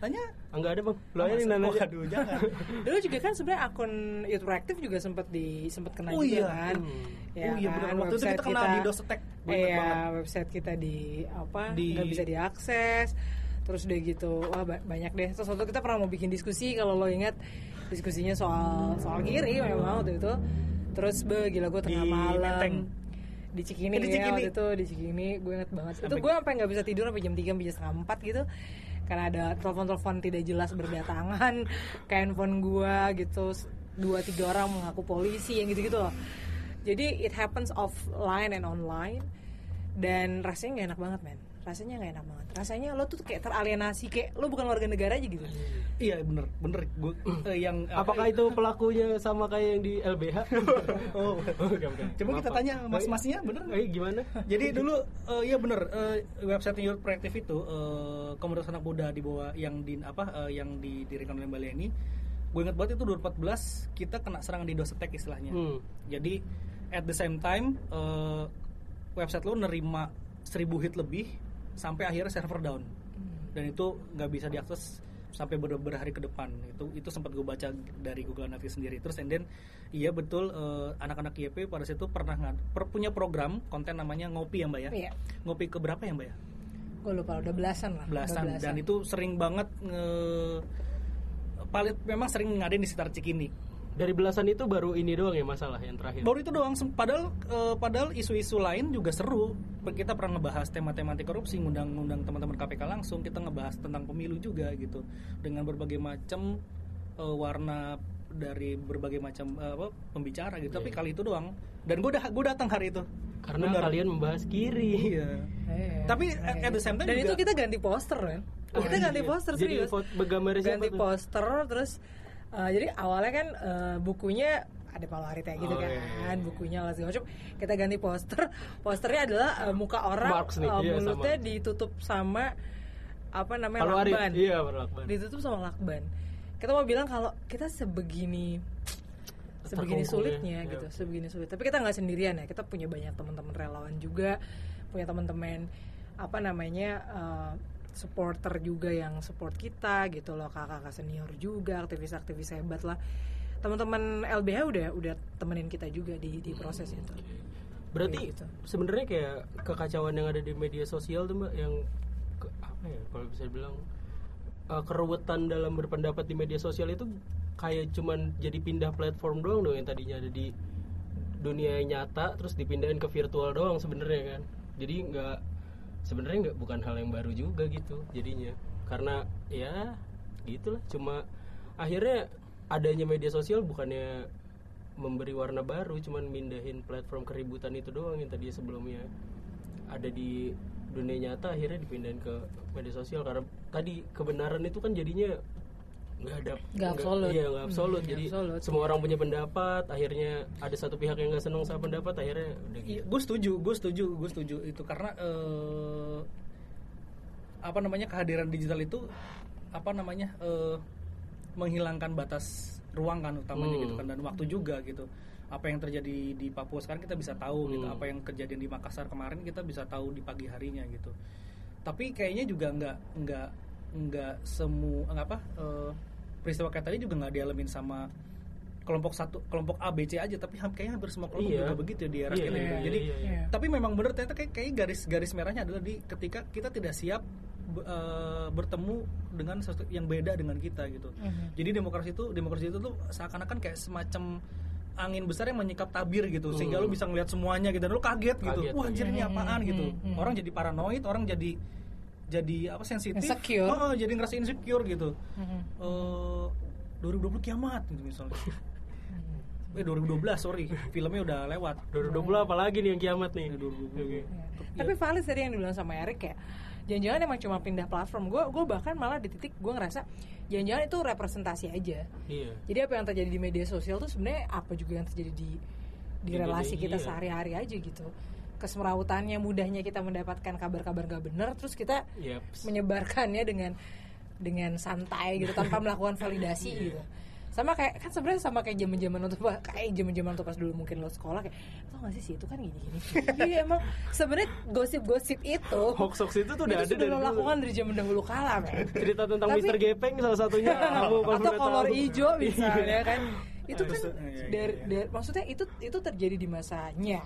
tanya
enggak ada bang lo aja
Masa-
nih nanya
Waduh, jangan
Dulu juga kan sebenarnya akun Proactive juga sempat di sempat kena
Oh
juga
iya.
kan.
Hmm.
oh iya benar waktu itu kita kena di dosetek
Iya,
banget
website kita di apa
Di-
nggak bisa diakses. Terus udah gitu, wah ba- banyak deh. Terus waktu itu kita pernah mau bikin diskusi kalau lo ingat diskusinya soal soal kiri memang waktu itu. Terus be gila gue tengah
Di
malam
Menteng.
di Cikini,
Eh, di
ya,
Cikini.
waktu itu di Cikini gue inget banget itu
Sampai-
gue sampai nggak bisa tidur sampai jam 3 sampai jam setengah 4 gitu karena ada telepon-telepon tidak jelas berdatangan ke handphone gue gitu. Dua tiga orang mengaku polisi yang gitu-gitu loh. Jadi it happens offline and online dan rasanya nggak enak banget men rasanya nggak enak banget rasanya lo tuh kayak teralienasi kayak lo bukan warga negara aja gitu
iya bener bener gue eh, yang
apakah itu pelakunya sama kayak yang di LBH
oh
Bukan, bukan.
coba kita
Maaf, Pak.
tanya mas-masnya bener nggak?
Eh, gimana
Jadi dulu eh, iya bener eh, website Youth Proactive itu eh, komunitas anak muda di bawah yang di apa eh, yang didirikan oleh Mbak Leni. Gue ingat banget itu 2014 kita kena serangan di dosetek istilahnya.
Hmm.
Jadi at the same time eh, website lo nerima 1000 hit lebih sampai akhirnya server down. Dan itu nggak bisa diakses sampai ber- berhari ke depan. Itu itu sempat gue baca dari Google Analytics sendiri. Terus and then iya betul eh, anak-anak YP pada situ pernah ngad- per- punya program konten namanya ngopi ya mbak ya?
Iya.
Ngopi ke berapa ya mbak ya?
Gue lupa udah belasan lah udah
belasan. dan itu sering banget nge paling memang sering ngadain di sekitar Cikini
dari belasan itu baru ini doang ya masalah yang terakhir.
Baru itu doang. Padahal eh, padahal isu-isu lain juga seru. Kita pernah ngebahas tema-tema anti korupsi ngundang-ngundang teman-teman KPK langsung. Kita ngebahas tentang pemilu juga gitu. Dengan berbagai macam eh, warna dari berbagai macam eh, apa pembicara gitu. Tapi
Iya.
kali itu doang. Dan gue gue datang hari itu.
Karena
Benar.
kalian membahas kiri.
Iya.
Iya.
tapi at, at the same time
dan
juga
itu kita ganti poster kan
Oh,
kita ganti
iya.
poster
jadi
serius.
foto gambarnya siapa
ganti poster terus uh, jadi awalnya kan uh, bukunya ada Palu Arita gitu
Oh,
kan
iya, iya, iya.
bukunya lah segala macam kita ganti poster posternya adalah uh, muka orang
nih,
uh,
iya,
mulutnya
sama.
ditutup sama apa namanya
Palu Arit
lakban
iya Palu Akban
ditutup sama lakban kita mau bilang kalau kita sebegini sebegini
ya,
sulitnya
iya.
gitu sebegini sulit tapi kita nggak sendirian ya kita punya banyak teman-teman relawan juga punya teman-teman apa namanya uh, supporter juga yang support kita gitu loh kakak-kakak senior juga aktivis-aktivis hebat lah. Teman-teman LBH udah udah temenin kita juga di di proses itu.
Berarti
Kayak gitu.
sebenarnya kayak kekacauan yang ada di media sosial tuh mbak yang ke- apa ya kalau bisa bilang uh, keruwetan dalam berpendapat di media sosial itu kayak cuman jadi pindah platform doang dong yang tadinya ada di dunia nyata terus dipindahin ke virtual doang sebenarnya kan. Jadi nggak sebenarnya nggak bukan hal yang baru juga gitu jadinya. Karena ya gitulah. Cuma akhirnya adanya media sosial bukannya memberi warna baru cuman mindahin platform keributan itu doang yang tadinya sebelumnya ada di dunia nyata akhirnya dipindahin ke media sosial. Karena tadi kebenaran itu kan jadinya nggak ada
Nggak absolut.
iya nggak
Hmm,
absolut
nggak
jadi
absolut.
semua orang punya pendapat akhirnya ada satu pihak yang nggak senang sama pendapat akhirnya udah gitu
Iya, gue setuju, gue setuju, gue setuju itu karena eh, apa namanya kehadiran digital itu apa namanya eh, menghilangkan batas ruang kan utamanya
Hmm.
gitu kan dan waktu juga gitu. Apa yang terjadi di Papua sekarang kita bisa tahu gitu,
Hmm.
apa yang kejadian di Makassar kemarin kita bisa tahu di pagi harinya gitu. Tapi kayaknya juga nggak nggak nggak semua apa eh, peristiwa kayak tadi juga nggak dialamin sama kelompok satu kelompok A B C aja tapi kayaknya hampir semua kelompok
Iya.
juga begitu ya di era
Iya, iya, iya,
Jadi
iya,
iya.
tapi memang benar ternyata kayak, kayak garis garis merahnya adalah di ketika kita tidak siap eh, bertemu dengan sesuatu yang beda dengan kita gitu.
Mhm.
Jadi demokrasi itu demokrasi itu tuh seakan-akan kayak semacam angin besar yang menyikap tabir gitu sehingga lu bisa ngeliat semuanya gitu dan lu kaget gitu
Kaget.
wah anjir ini apaan gitu
Hmm, hmm.
orang jadi paranoid orang jadi jadi apa sensitif
Insecure.
Oh, jadi ngerasa insecure gitu
Mhm.
eh 2020 kiamat gitu misalnya
Hmm.
eh 2012 sorry filmnya udah lewat
2020 apalagi nih yang kiamat nih.
Eh, 2020.
Oke.
Ya. Tapi valid tadi yang dibilang sama Erik ya. Jangan-jangan emang cuma pindah platform. Gue gue bahkan malah di titik gue ngerasa jangan-jangan itu representasi aja.
Iya.
Jadi apa yang terjadi di media sosial tuh sebenarnya apa juga yang terjadi di di
Di
relasi kita
iya.
sehari-hari aja gitu. Kesemrawutannya mudahnya kita mendapatkan kabar-kabar gak benar terus kita
Yep.
menyebarkannya dengan dengan santai gitu tanpa melakukan validasi gitu sama kayak kan sebenarnya sama kayak zaman zaman untuk kayak zaman zaman untuk pas dulu mungkin lo sekolah kayak tau gak sih sih itu kan gini gini jadi emang sebenarnya gosip-gosip itu
Hoax-hoax itu tuh udah
itu
ada
sudah
dari
lakukan dari zaman dahulu kala men
Cerita tentang
Tapi-
Mr. Gepeng salah satunya
atau kolor hijau misalnya
Iya.
kan itu kan
Iya, iya,
dari,
iya.
dari- maksudnya itu itu terjadi di masanya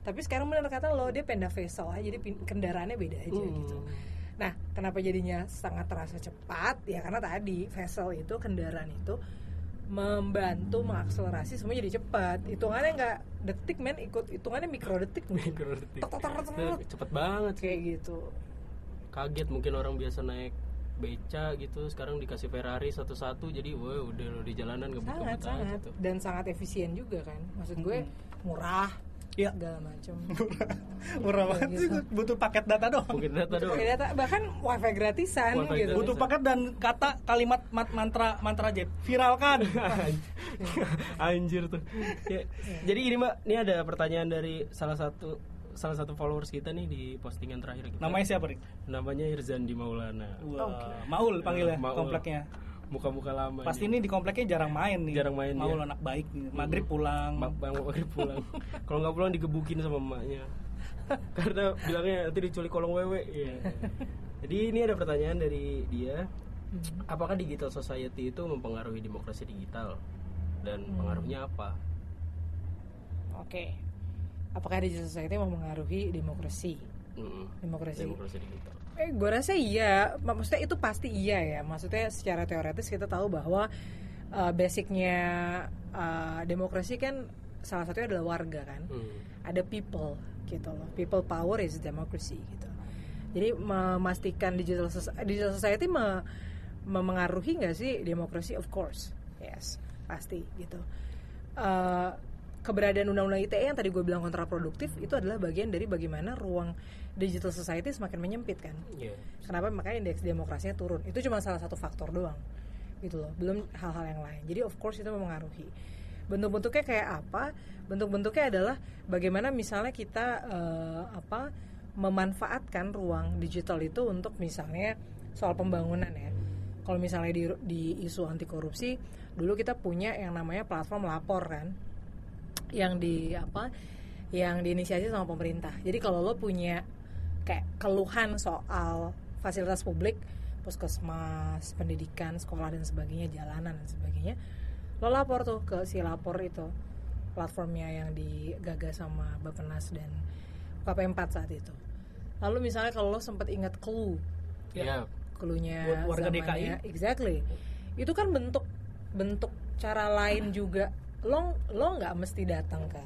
tapi sekarang benar kata lo dia pindah vessel aja jadi kendaraannya beda aja
Hmm.
gitu. Nah kenapa jadinya sangat terasa cepat? Ya karena tadi vessel itu kendaraan itu membantu mengakselerasi semua jadi cepat. Hitungannya nggak detik men ikut hitungannya mikro detik tek.
Nah, Cepet banget
kayak gitu.
Kaget mungkin orang biasa naik beca gitu sekarang dikasih Ferrari satu-satu jadi wah udah lo di jalanan
sangat
ngebut-ngebut aja
sangat
tuh.
dan sangat efisien juga kan maksud gue murah
Iya.
segala macam
murah banget sih
gitu.
butuh paket data doang
Mungkin data doang.
Data bahkan wifi gratisan
Wifi
gitu
butuh paket dan kata kalimat mat- mantra mantra jet viralkan
Anjir tuh. Ya, Jadi ini Mbak, ini ada pertanyaan dari salah satu salah satu followers kita nih di postingan terakhir kita.
namanya siapa nih
Namanya Irzandi Maulana.
Wah, Maul panggilnya
Maul.
kompleknya
Muka-muka lama.
pasti ini di kompleknya jarang main nih
Jarang main,
Maul
dia.
anak baik nih maghrib pulang
Ma- Bang maghrib pulang. Kalau nggak pulang digebukin sama emaknya. Karena bilangnya nanti diculik kolong wewe. Iya. Jadi ini ada pertanyaan dari dia.
Hmm.
Apakah digital society itu mempengaruhi demokrasi digital? Dan
Hmm.
pengaruhnya apa?
oke apakah digital society mau mengaruhi demokrasi?
Mm,
demokrasi.
Demokrasi digital.
eh gue rasa iya. Ma- maksudnya itu pasti iya ya. Maksudnya secara teoretis kita tahu bahwa uh, basicnya uh, demokrasi kan salah satunya adalah warga kan?
Hmm.
ada people gitu loh. People power is democracy gitu. Jadi memastikan digital soci- digital society me- memengaruhi nggak sih demokrasi? Of course. Yes. Pasti gitu. Eh, keberadaan undang-undang ITE yang tadi gue bilang kontraproduktif itu adalah bagian dari bagaimana ruang digital society semakin menyempit kan?
Iya.
kenapa? Makanya indeks demokrasinya turun. Itu cuma salah satu faktor doang gitu loh. Belum hal-hal yang lain. Jadi of course itu mempengaruhi bentuk-bentuknya kayak apa? Bentuk-bentuknya adalah bagaimana misalnya kita eh, apa memanfaatkan ruang digital itu untuk misalnya soal pembangunan ya. Kalau misalnya di, di isu anti korupsi dulu kita punya yang namanya platform lapor kan yang di apa yang diinisiasi sama pemerintah. Jadi kalau lo punya kayak keluhan soal fasilitas publik puskesmas pendidikan sekolah dan sebagainya jalanan dan sebagainya lo lapor tuh ke si lapor itu platformnya yang digagas sama Bapenas dan KP4 saat itu. Lalu misalnya kalau lo sempat ingat clue
Iya.
clue-nya
Buat warga
zamannya-
DKI.
exactly. Itu kan bentuk bentuk cara lain juga lo lo nggak mesti datang ke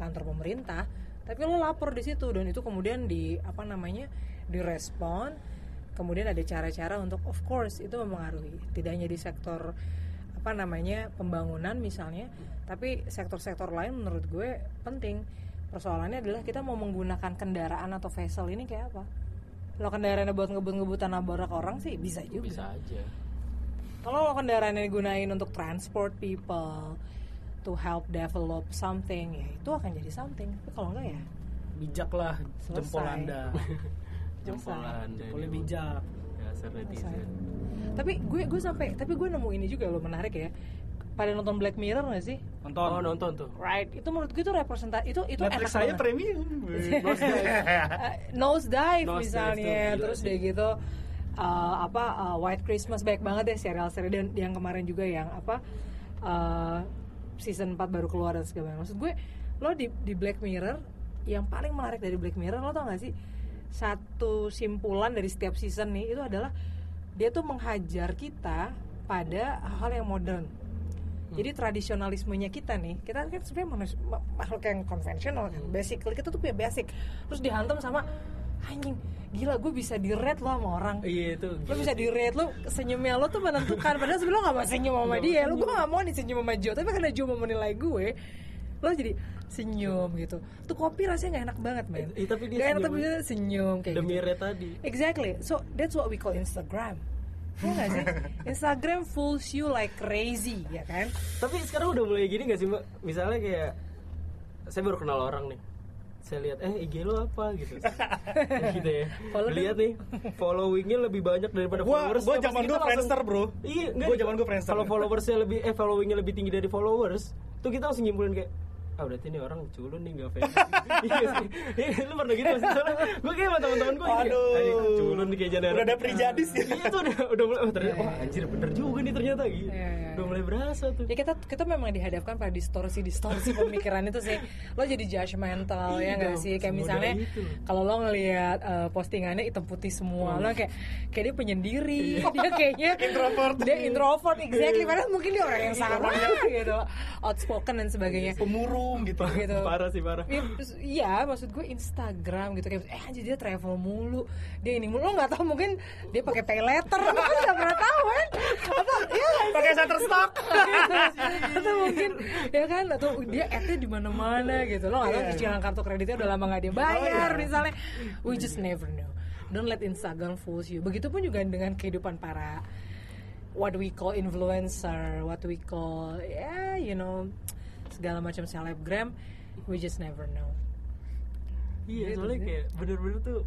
kantor pemerintah tapi lo lapor di situ dan itu kemudian di apa namanya direspon. Kemudian ada cara-cara untuk of course itu mempengaruhi tidak hanya di sektor apa namanya pembangunan misalnya tapi sektor-sektor lain menurut gue penting. Persoalannya adalah kita mau menggunakan kendaraan atau vessel ini kayak apa? Lo kendaraannya buat ngebut-ngebutan nabrak orang sih bisa juga.
Bisa aja.
kalau lo kendaraannya digunain untuk transport people to help develop something ya itu akan jadi something. Tapi kalau enggak ya
bijaklah jempol
Selesai.
anda
Jempolan.
boleh bijak.
Dasar netizen.
tapi gue gue sampai tapi gue nemu ini juga lo menarik ya. Pada nonton Black Mirror gak sih?
Nonton.
Oh nonton tuh.
right. Itu menurut gue itu representasi itu itu
Netflix
enak
saya
banget.
premium
Eh, nose dive.
Nose
misalnya.
dive tuh gila
terus udah gitu eh, apa eh, White Christmas baik banget deh serial-serial dan yang kemarin juga yang apa eh, season 4 baru keluar dan segala macam. Maksud gue lo di di Black Mirror yang paling menarik dari Black Mirror lo tau gak sih satu simpulan dari setiap season nih itu adalah dia tuh menghajar kita pada hal yang modern Jadi tradisionalismenya kita nih, kita kan sebenarnya makhluk yang konvensional kan. Basically kita tuh punya basic. Terus dihantam sama anjing, gila gue bisa di rate lo sama orang.
iya itu
Lo bisa di rate lo senyumnya lo tuh menentukan. Padahal sebenarnya lo gak mau senyum sama dia lo gue gak mau nih senyum sama Joe tapi karena Joe mau menilai gue lo jadi senyum gitu. Tuh kopi rasanya gak enak banget men.
Eh, tapi dia
Gak enak tapi dia senyum kayak
demi
gitu.
rate tadi.
Exactly. So that's what we call Instagram. Ya gak sih? Instagram fools you like crazy, ya kan?
tapi sekarang udah mulai gini gak sih mbak? Misalnya kayak saya baru kenal orang nih saya lihat eh IG lo apa? Gitu. Gitu ya.
Follow
lihat nih followingnya lebih banyak daripada
Gua
followers.
gua zaman gua Friendster, bro.
iya enggak.
Gua zaman gua Friendster.
kalau followersnya lebih eh followingnya lebih tinggi dari followers tuh kita langsung nyimpulin kayak ah berarti ini orang culun nih gak famous. Iya sih. Iya, lu pernah gitu sih? Soalnya gue kayak sama teman-teman gue
Aduh.
culun nih kayak jalan
Udah ada prijadis ya.
iya tuh udah udah mulai oh, ternyata wah anjir bener juga nih ternyata gitu.
Iya, iya,
udah mulai berasa tuh.
Ya kita kita memang dihadapkan pada distorsi-distorsi pemikiran itu sih. Lo jadi judgmental ya nggak
dong,
sih? Kayak misalnya kalau lo ngelihat eh, postingannya hitam putih semua, lo kayak kayak dia penyendiri, dia kayaknya
Introvert.
Dia introvert exactly. Padahal mungkin dia orang yang sangat gitu, outspoken dan sebagainya.
Pemurung gitu.
gitu.
parah sih parah
Iya, Iya, maksud gue Instagram gitu kayak eh anjir dia travel mulu, dia ini mulu lo nggak tahu mungkin dia pakai pay letter, lo kan nggak pernah tahu kan? Atau ya
Pakai Shutterstock.
atau mungkin ya kan atau dia ad di mana-mana gitu lo nggak tahu
Iya.
cicilan kartu kreditnya udah lama nggak dia bayar misalnya we just never know don't let Instagram fools you begitupun juga dengan kehidupan para what we call influencer what we call ya you know segala macam selebgram we just never know.
Iya,
Gitu
soalnya kayak bener-bener tuh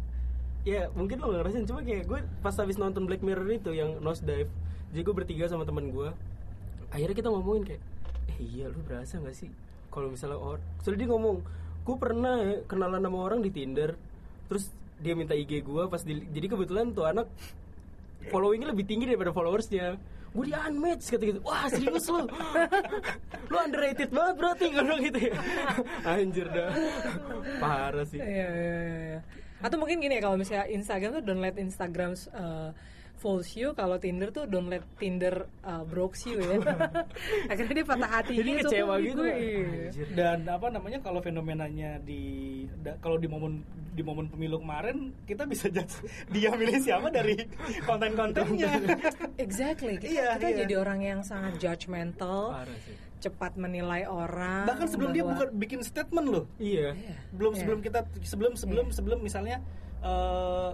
ya mungkin lo gak ngerasain cuma kayak gue pas habis nonton Black Mirror itu yang nose dive jadi gue bertiga sama teman gue akhirnya kita ngomongin kayak eh iya lu berasa gak sih kalau misalnya orang soalnya dia ngomong gue pernah ya kenalan sama orang di Tinder terus dia minta IG gue pas di, jadi kebetulan tuh anak followingnya lebih tinggi daripada followersnya gue di unmatch kata gitu. Wah serius lo lu underrated banget berarti kalau gitu. Ya anjir dah. Parah sih.
Iya, iya, iya, iya. Atau mungkin gini ya kalau misalnya Instagram tuh don't let Instagram uh, fools you, kalau Tinder tuh don't let Tinder uh, breaks you ya. Akhirnya dia patah hati
jadi
gitu.
kecewa gitu
gue, iya.
Anjir.
Dan apa namanya kalau fenomenanya di da- kalau di momen di momen pemilu kemarin kita bisa judge dia milih siapa dari konten-kontennya.
Exactly. Kita,
Iya,
kita
iya.
jadi orang yang sangat judgmental, cepat menilai orang.
Bahkan sebelum dia
bahwa-
bukan bikin statement loh.
iya
Iya.
Belum
Iya.
sebelum kita sebelum sebelum
Iya.
sebelum misalnya eh,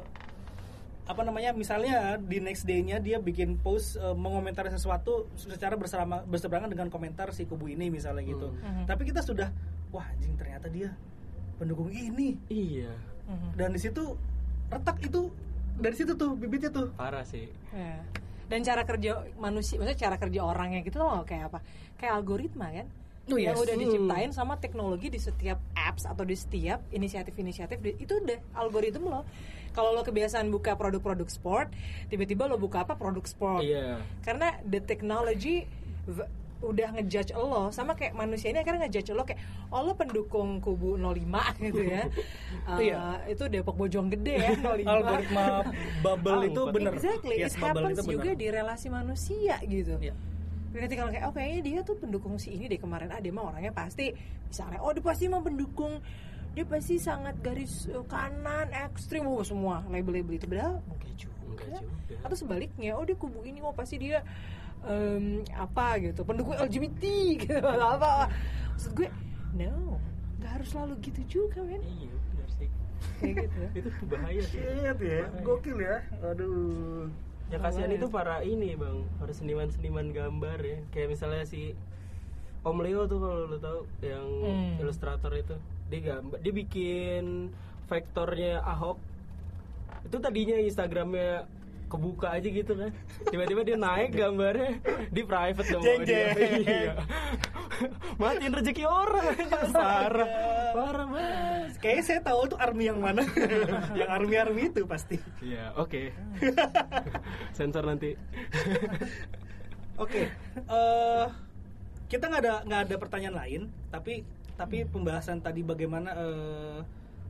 apa namanya misalnya di next day-nya dia bikin post eh, mengomentari sesuatu secara bersama berseberangan dengan komentar si kubu ini misalnya gitu.
Mhm.
Tapi kita sudah wah anjing ternyata dia pendukung ini
iya
Mhm.
dan di situ retak itu dari situ tuh bibitnya tuh.
parah sih
Iya. Dan cara kerja manusia, maksudnya cara kerja orangnya gitu loh kayak apa? Kayak algoritma kan?
Oh,
yang
yes.
udah
Hmm.
diciptain sama teknologi di setiap apps atau di setiap inisiatif-inisiatif itu udah algoritma lo. Kalau lo kebiasaan buka produk-produk sport, tiba-tiba lo buka apa produk sport.
iya
Karena the technology udah ngejudge lo sama kayak manusia ini akhirnya ngejudge lo kayak oh lo pendukung kubu 05 gitu ya. Uh,
Iya.
Itu Depok Bojonggede ya 05.
Algoritma bubble itu
Angkot.
bener.
Exactly,
Yes,
it happens
itu bener.
juga di relasi manusia gitu.
Iya.
Ketika kalau kayak, oh kayaknya dia tuh pendukung si ini deh kemarin, ah dia mah orangnya pasti misalnya, oh dia pasti mah pendukung, dia pasti sangat garis uh, kanan, ekstrim, oh semua label-label itu padahal enggak juga.
Enggak juga.
Atau sebaliknya, oh dia kubu ini, oh pasti dia em, apa gitu, pendukung LGBT gitu, apa. Maksud gue, no, nggak harus selalu gitu juga men,
iya benar sih
kayak gitu.
itu bahaya sih
Shit ya, gokil ya. Aduh.
yang kasihan
Bahaya.
itu para ini bang para seniman-seniman gambar ya kayak misalnya si Om Leo tuh kalau lo tahu yang
Hmm.
ilustrator itu dia gambar dia bikin vektornya Ahok itu tadinya Instagramnya kebuka aja gitu kan tiba-tiba dia naik gambarnya di private dong
Jeng, jeng.
iya matiin rezeki orang parah parah banget
Kayaknya saya tahu tuh army yang mana. yang army-army itu pasti.
iya oke sensor nanti
Oke. eh kita nggak ada nggak ada pertanyaan lain, tapi tapi pembahasan tadi bagaimana eh,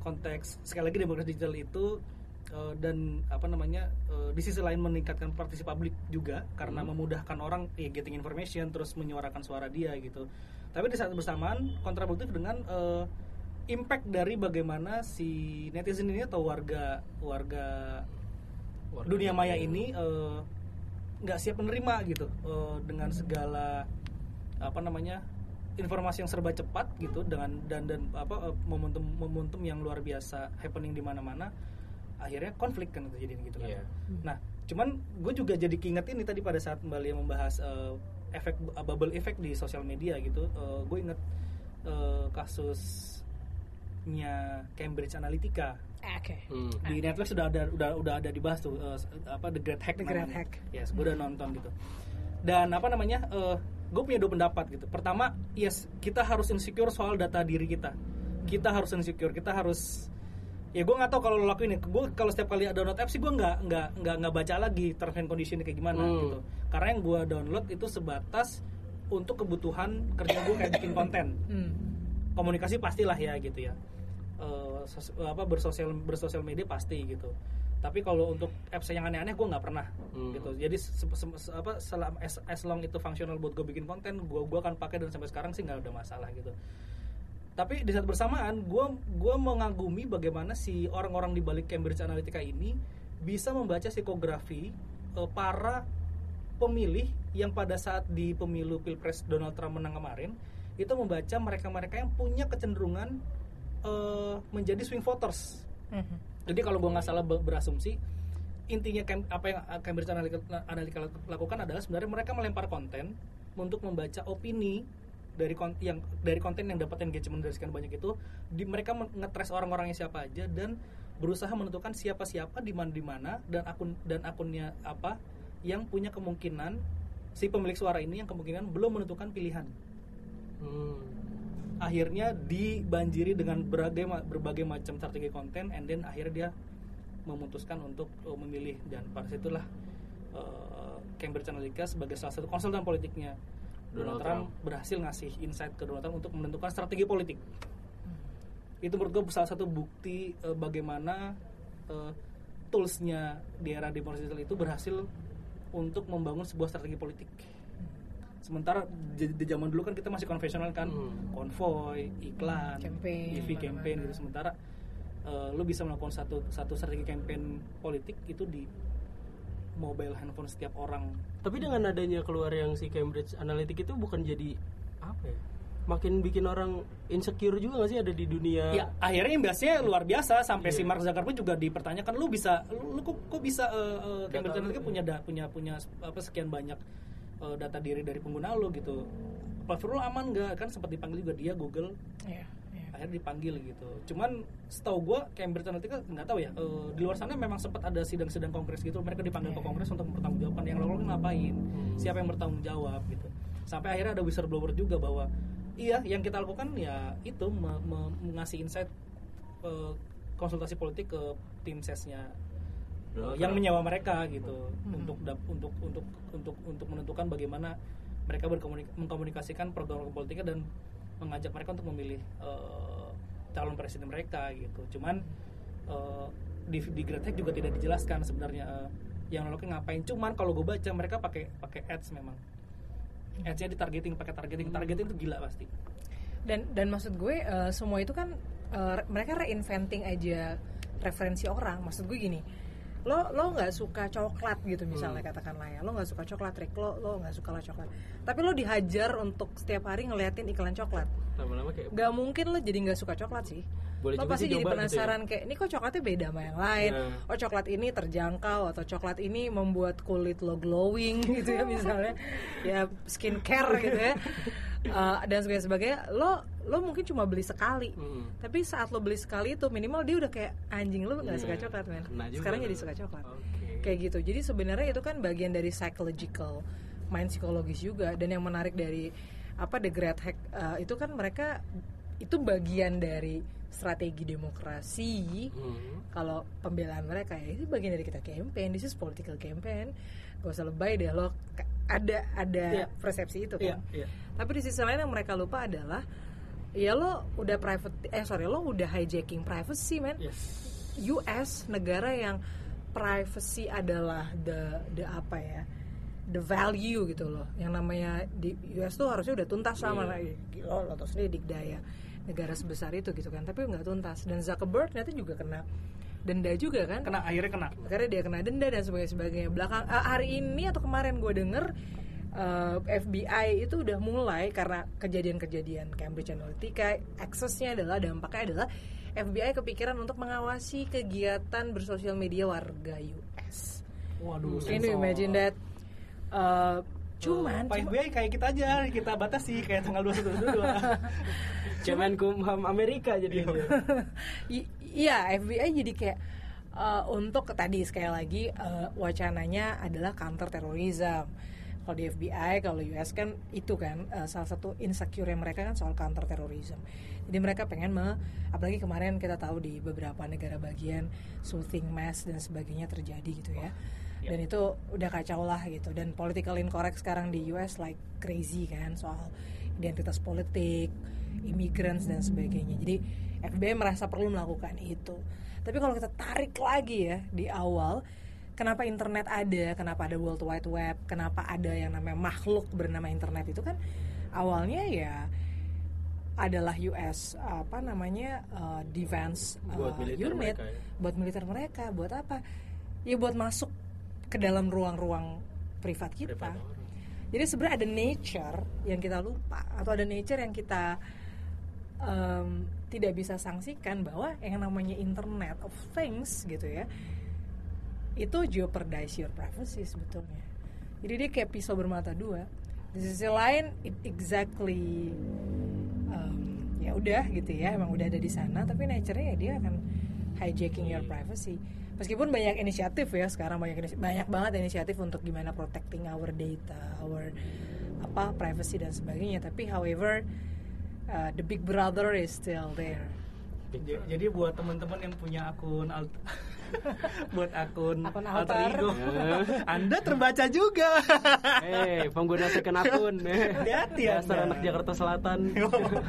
konteks sekali lagi demokrasi digital itu eh, dan apa namanya eh, di sisi lain meningkatkan partisipasi publik juga karena memudahkan orang ya, getting information terus menyuarakan suara dia gitu. Tapi di saat bersamaan kontraproduktif dengan eh, impact dari bagaimana si netizen ini atau warga warga
Warga
dunia maya ini eh, nggak siap menerima gitu. Eh, dengan segala apa namanya informasi yang serba cepat gitu dengan dan dan apa eh, momentum momentum yang luar biasa happening di mana-mana akhirnya konflik kan itu jadi gitu kan.
Iya.
Nah, cuman gue juga jadi keinget ini tadi pada saat Mbak Lia membahas eh, efek uh, bubble effect di sosial media gitu. gue inget eh, kasusnya Cambridge Analytica
Eh, Oke.
Hmm.
di Netflix sudah ada udah udah ada dibahas tuh eh, apa The Great Hack
The Great
namanya.
Hack.
Yes, gue udah nonton gitu. Dan apa namanya? Gue punya dua pendapat gitu. Pertama, yes, kita harus insecure soal data diri kita. Kita harus insecure, kita harus ya gue nggak tahu kalau lo lakuin ya gue kalau setiap kali download app sih gue nggak nggak nggak nggak baca lagi terms and condition kayak gimana
Hmm.
gitu karena yang gue download itu sebatas untuk kebutuhan kerja gue kayak bikin konten
Hmm.
komunikasi pastilah ya gitu ya Eh, sos- apa bersosial bersosial media pasti gitu tapi kalau untuk apps yang aneh-aneh gue nggak pernah
Hmm.
gitu jadi se- se- se- apa selama as, as long itu fungsional buat gue bikin konten gue gua akan pakai dan sampai sekarang sih nggak ada masalah gitu tapi di saat bersamaan gue gua mengagumi bagaimana si orang-orang di balik Cambridge Analytica ini bisa membaca psikografi eh, para pemilih yang pada saat di pemilu pilpres Donald Trump menang kemarin itu membaca mereka-mereka yang punya kecenderungan eh, menjadi swing voters.
Mhm.
Jadi kalau gue nggak salah ber- berasumsi intinya apa yang Cambridge Analytica, lakukan adalah sebenarnya mereka melempar konten untuk membaca opini dari kon- yang dari konten yang dapat engagement dari sekian banyak itu di mereka ngetres orang-orangnya siapa aja dan berusaha menentukan siapa-siapa di mana di mana dan akun dan akunnya apa yang punya kemungkinan si pemilik suara ini yang kemungkinan belum menentukan pilihan
Hmm.
Akhirnya dibanjiri dengan berbagai berbagai macam strategi konten and then akhirnya dia memutuskan untuk uh, memilih dan pada situlah uh, Cambridge Analytica sebagai salah satu konsultan politiknya. Donald,
Donald
Trump, berhasil ngasih insight ke Donald Trump untuk menentukan strategi politik. Itu menurut gue salah satu bukti uh, bagaimana uh, toolsnya di era demokrasi digital itu berhasil untuk membangun sebuah strategi politik sementara di, di zaman dulu kan kita masih konvensional kan
Hmm.
konvoy iklan
Campaign,
TV campaign gitu sementara eh, lu bisa melakukan satu satu strategi campaign politik itu di mobile handphone setiap orang
Tapi dengan adanya keluar yang si Cambridge Analytica itu bukan jadi apa ya? Makin bikin orang insecure juga gak sih ada di dunia?
ya akhirnya yang biasanya luar biasa sampai
Iya.
si Mark Zuckerberg juga dipertanyakan lu bisa lu, lu kok, kok bisa eh, eh, Cambridge Analytica
iya.
punya da- punya punya apa sekian banyak eh, data diri dari pengguna lu gitu. Platform lu aman nggak? Kan sempat dipanggil juga dia Google.
Iya, iya.
akhirnya dipanggil gitu. Cuman setahu gue Cambridge Analytica nggak tahu ya eh, di luar sana memang sempat ada sidang-sidang kongres gitu. Mereka dipanggil ke kongres untuk mempertanggungjawabkan yang lalu ngapain siapa yang bertanggung jawab gitu. Sampai akhirnya ada whistleblower juga bahwa iya yang kita lakukan ya itu me- me- ngasih insight eh, konsultasi politik ke tim sesnya
Donald
yang menyewa mereka gitu untuk dap- untuk untuk untuk untuk menentukan bagaimana mereka berkomunik- mengkomunikasikan program politiknya dan mengajak mereka untuk memilih eh, calon presiden mereka gitu. Cuman eh, di di Great Hack juga tidak dijelaskan sebenarnya eh, yang lalu ngapain. Cuman kalau gue baca mereka pakai pakai ads memang. Ads-nya ditargeting pakai targeting. Targeting itu gila pasti.
dan dan maksud gue eh, semua itu kan eh, mereka reinventing aja referensi orang maksud gue gini lo lo nggak suka coklat gitu misalnya katakanlah ya. Lo nggak suka coklat Rick. Lo lo nggak suka lah coklat. Tapi lo dihajar untuk setiap hari ngeliatin iklan coklat
Lama-lama kayak
nggak mungkin lo jadi nggak suka coklat sih.
Boleh
lo pasti jadi
gitu ya.
penasaran kayak ini kok coklatnya beda sama yang lain?
Nah.
oh coklat ini terjangkau atau coklat ini membuat kulit lo glowing gitu ya misalnya. Ya skincare gitu ya. Uh, dan sebagainya sebagainya. Lo lo mungkin cuma beli sekali.
Hmm.
tapi saat lo beli sekali itu minimal dia udah kayak anjing lo nggak
Iya.
suka coklat men. Sekarang jadi suka coklat.
Oke.
kayak gitu. Jadi sebenarnya itu kan bagian dari psychological main psikologis juga. Dan yang menarik dari apa the great hack uh, itu kan mereka itu bagian dari strategi demokrasi
Hmm.
kalau pembelaan mereka ya itu bagian dari kita campaign this is political campaign gak usah lebay deh lo ada ada
Iya.
persepsi itu
Iya,
kan
iya.
tapi di sisi lain yang mereka lupa adalah ya lo udah private eh sorry lo udah hijacking privacy man
Yes.
US negara yang privacy adalah the the apa ya the value gitu loh. Yang namanya di US tuh harusnya udah tuntas sama yeah. gila lo tau sendiri dikdaya negara sebesar itu gitu kan. Tapi nggak tuntas. Dan Zuckerberg ternyata juga kena denda juga kan.
Kena akhirnya kena.
Karena dia kena denda dan sebagainya sebagainya. Belakang eh, hari ini atau kemarin gue denger eh, FBI itu udah mulai karena kejadian-kejadian Cambridge Analytica aksesnya adalah dampaknya adalah FBI kepikiran untuk mengawasi kegiatan bersosial media warga US.
waduh
Can you imagine that? Eh, cuman,
Pak
cuma-
FBI kayak kita aja kita batasi kayak tanggal 21
Kemenkumham Amerika jadi
iya. FBI jadi kayak uh, untuk tadi sekali lagi uh, wacananya adalah counter terrorism kalau di FBI kalau US kan itu kan uh, salah satu insecure mereka kan soal counter terrorism jadi mereka pengen me, apalagi kemarin kita tahu di beberapa negara bagian shooting mass dan sebagainya terjadi gitu ya dan itu udah kacau lah gitu. Dan political incorrect sekarang di US like crazy kan soal identitas politik immigrants dan sebagainya. Jadi FBI merasa perlu melakukan itu. Tapi kalau kita tarik lagi ya di awal kenapa internet ada kenapa ada world wide web kenapa ada yang namanya makhluk bernama internet itu kan awalnya ya adalah US apa namanya uh, defense uh,
Buat militer
unit.
mereka ya.
buat militer mereka buat apa? Ya buat masuk ke dalam ruang-ruang privat kita.
Privat
jadi sebenarnya ada nature yang kita lupa atau ada nature yang kita em, tidak bisa sanksikan bahwa yang namanya internet of things gitu ya itu jeopardize your privacy sebetulnya. Jadi dia kayak pisau bermata dua. Di sisi lain it exactly em, ya udah gitu ya emang udah ada di sana tapi nature-nya ya dia akan hijacking your privacy meskipun banyak inisiatif ya sekarang banyak banyak banget inisiatif untuk gimana protecting our data our apa privacy dan sebagainya tapi however uh, the big brother is still there
Jadi buat teman-teman yang punya akun alt buat akun,
Akun
alter
altar.
ego, Anda terbaca juga.
Eh, pengguna second akun.
Hati-hati
Dasar
Anda.
anak Jakarta Selatan.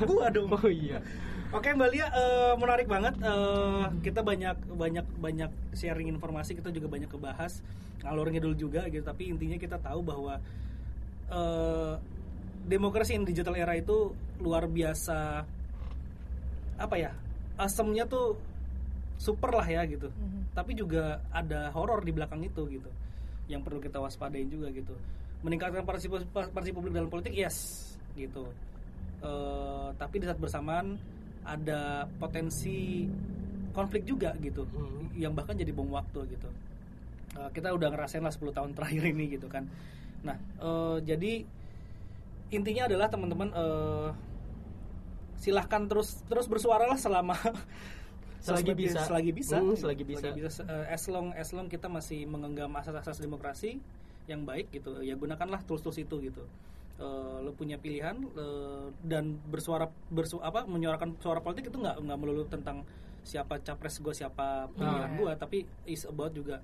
Gua dong.
Oh iya.
Oke Mbak Lia, eh, menarik banget. Eh, kita banyak banyak banyak sharing informasi, kita juga banyak kebahas ngalor ngidul juga gitu. Tapi intinya kita tahu bahwa eh, demokrasi in digital era itu luar biasa apa ya? Asemnya tuh super lah ya gitu.
Mhm.
Tapi juga ada horor di belakang itu gitu. Yang perlu kita waspadain juga gitu. Meningkatkan partisipasi, publik dalam politik, yes gitu. Eh, tapi di saat bersamaan ada potensi konflik juga gitu
Hmm.
yang bahkan jadi bom waktu gitu Eh, kita udah ngerasain lah 10 tahun terakhir ini gitu kan nah eh, jadi intinya adalah teman-teman eh, silahkan terus terus bersuara lah selama
Selagi bisa.
selagi bisa
Hmm, selagi bisa.
Eh, as long as long kita masih mengenggam asas-asas demokrasi yang baik gitu ya gunakanlah tools-tools itu gitu Eh, lo punya pilihan eh, dan bersuara bersu apa menyuarakan suara politik itu nggak nggak melulu tentang siapa capres gue siapa pilihan
Ah.
gue tapi is about juga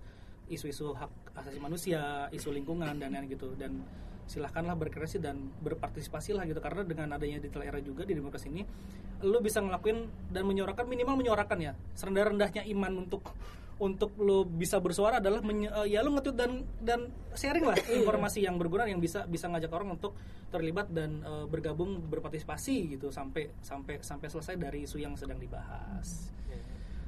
isu-isu hak asasi manusia isu lingkungan dan lain gitu dan silahkanlah berkreasi dan berpartisipasi lah gitu karena dengan adanya digital era juga di demokrasi ini lo bisa ngelakuin dan menyuarakan minimal menyuarakan ya serendah-rendahnya iman untuk untuk lo bisa bersuara adalah menye- eh, ya lo nge-tweet dan dan sharing lah informasi yang berguna yang bisa bisa ngajak orang untuk terlibat dan eh, bergabung berpartisipasi gitu sampai sampai sampai selesai dari isu yang sedang dibahas.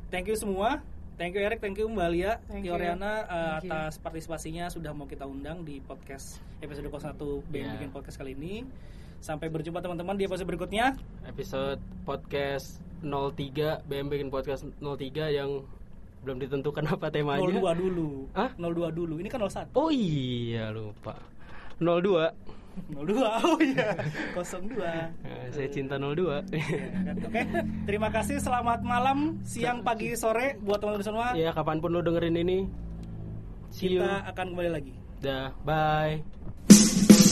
Thank you semua. Thank you Erik, thank you Mbak Lia,
Thank you.
Riana, eh,
Thank you.
atas partisipasinya sudah mau kita undang di podcast episode 01 BM
Yeah.
Bikin Podcast kali ini. Sampai berjumpa teman-teman di episode berikutnya.
Episode podcast 03 BM bikin podcast 03 yang belum ditentukan apa temanya.
02 dulu.
Hah?
02 dulu. Ini kan 01.
Oh iya lupa. 02.
02. Oh iya. 02.
Nah, saya cinta 02.
Ya kan? Oke, terima kasih. Selamat malam, siang, pagi, sore buat teman-teman semua.
ya kapan pun lo dengerin ini. See you.
Kita akan kembali lagi.
Dah, bye.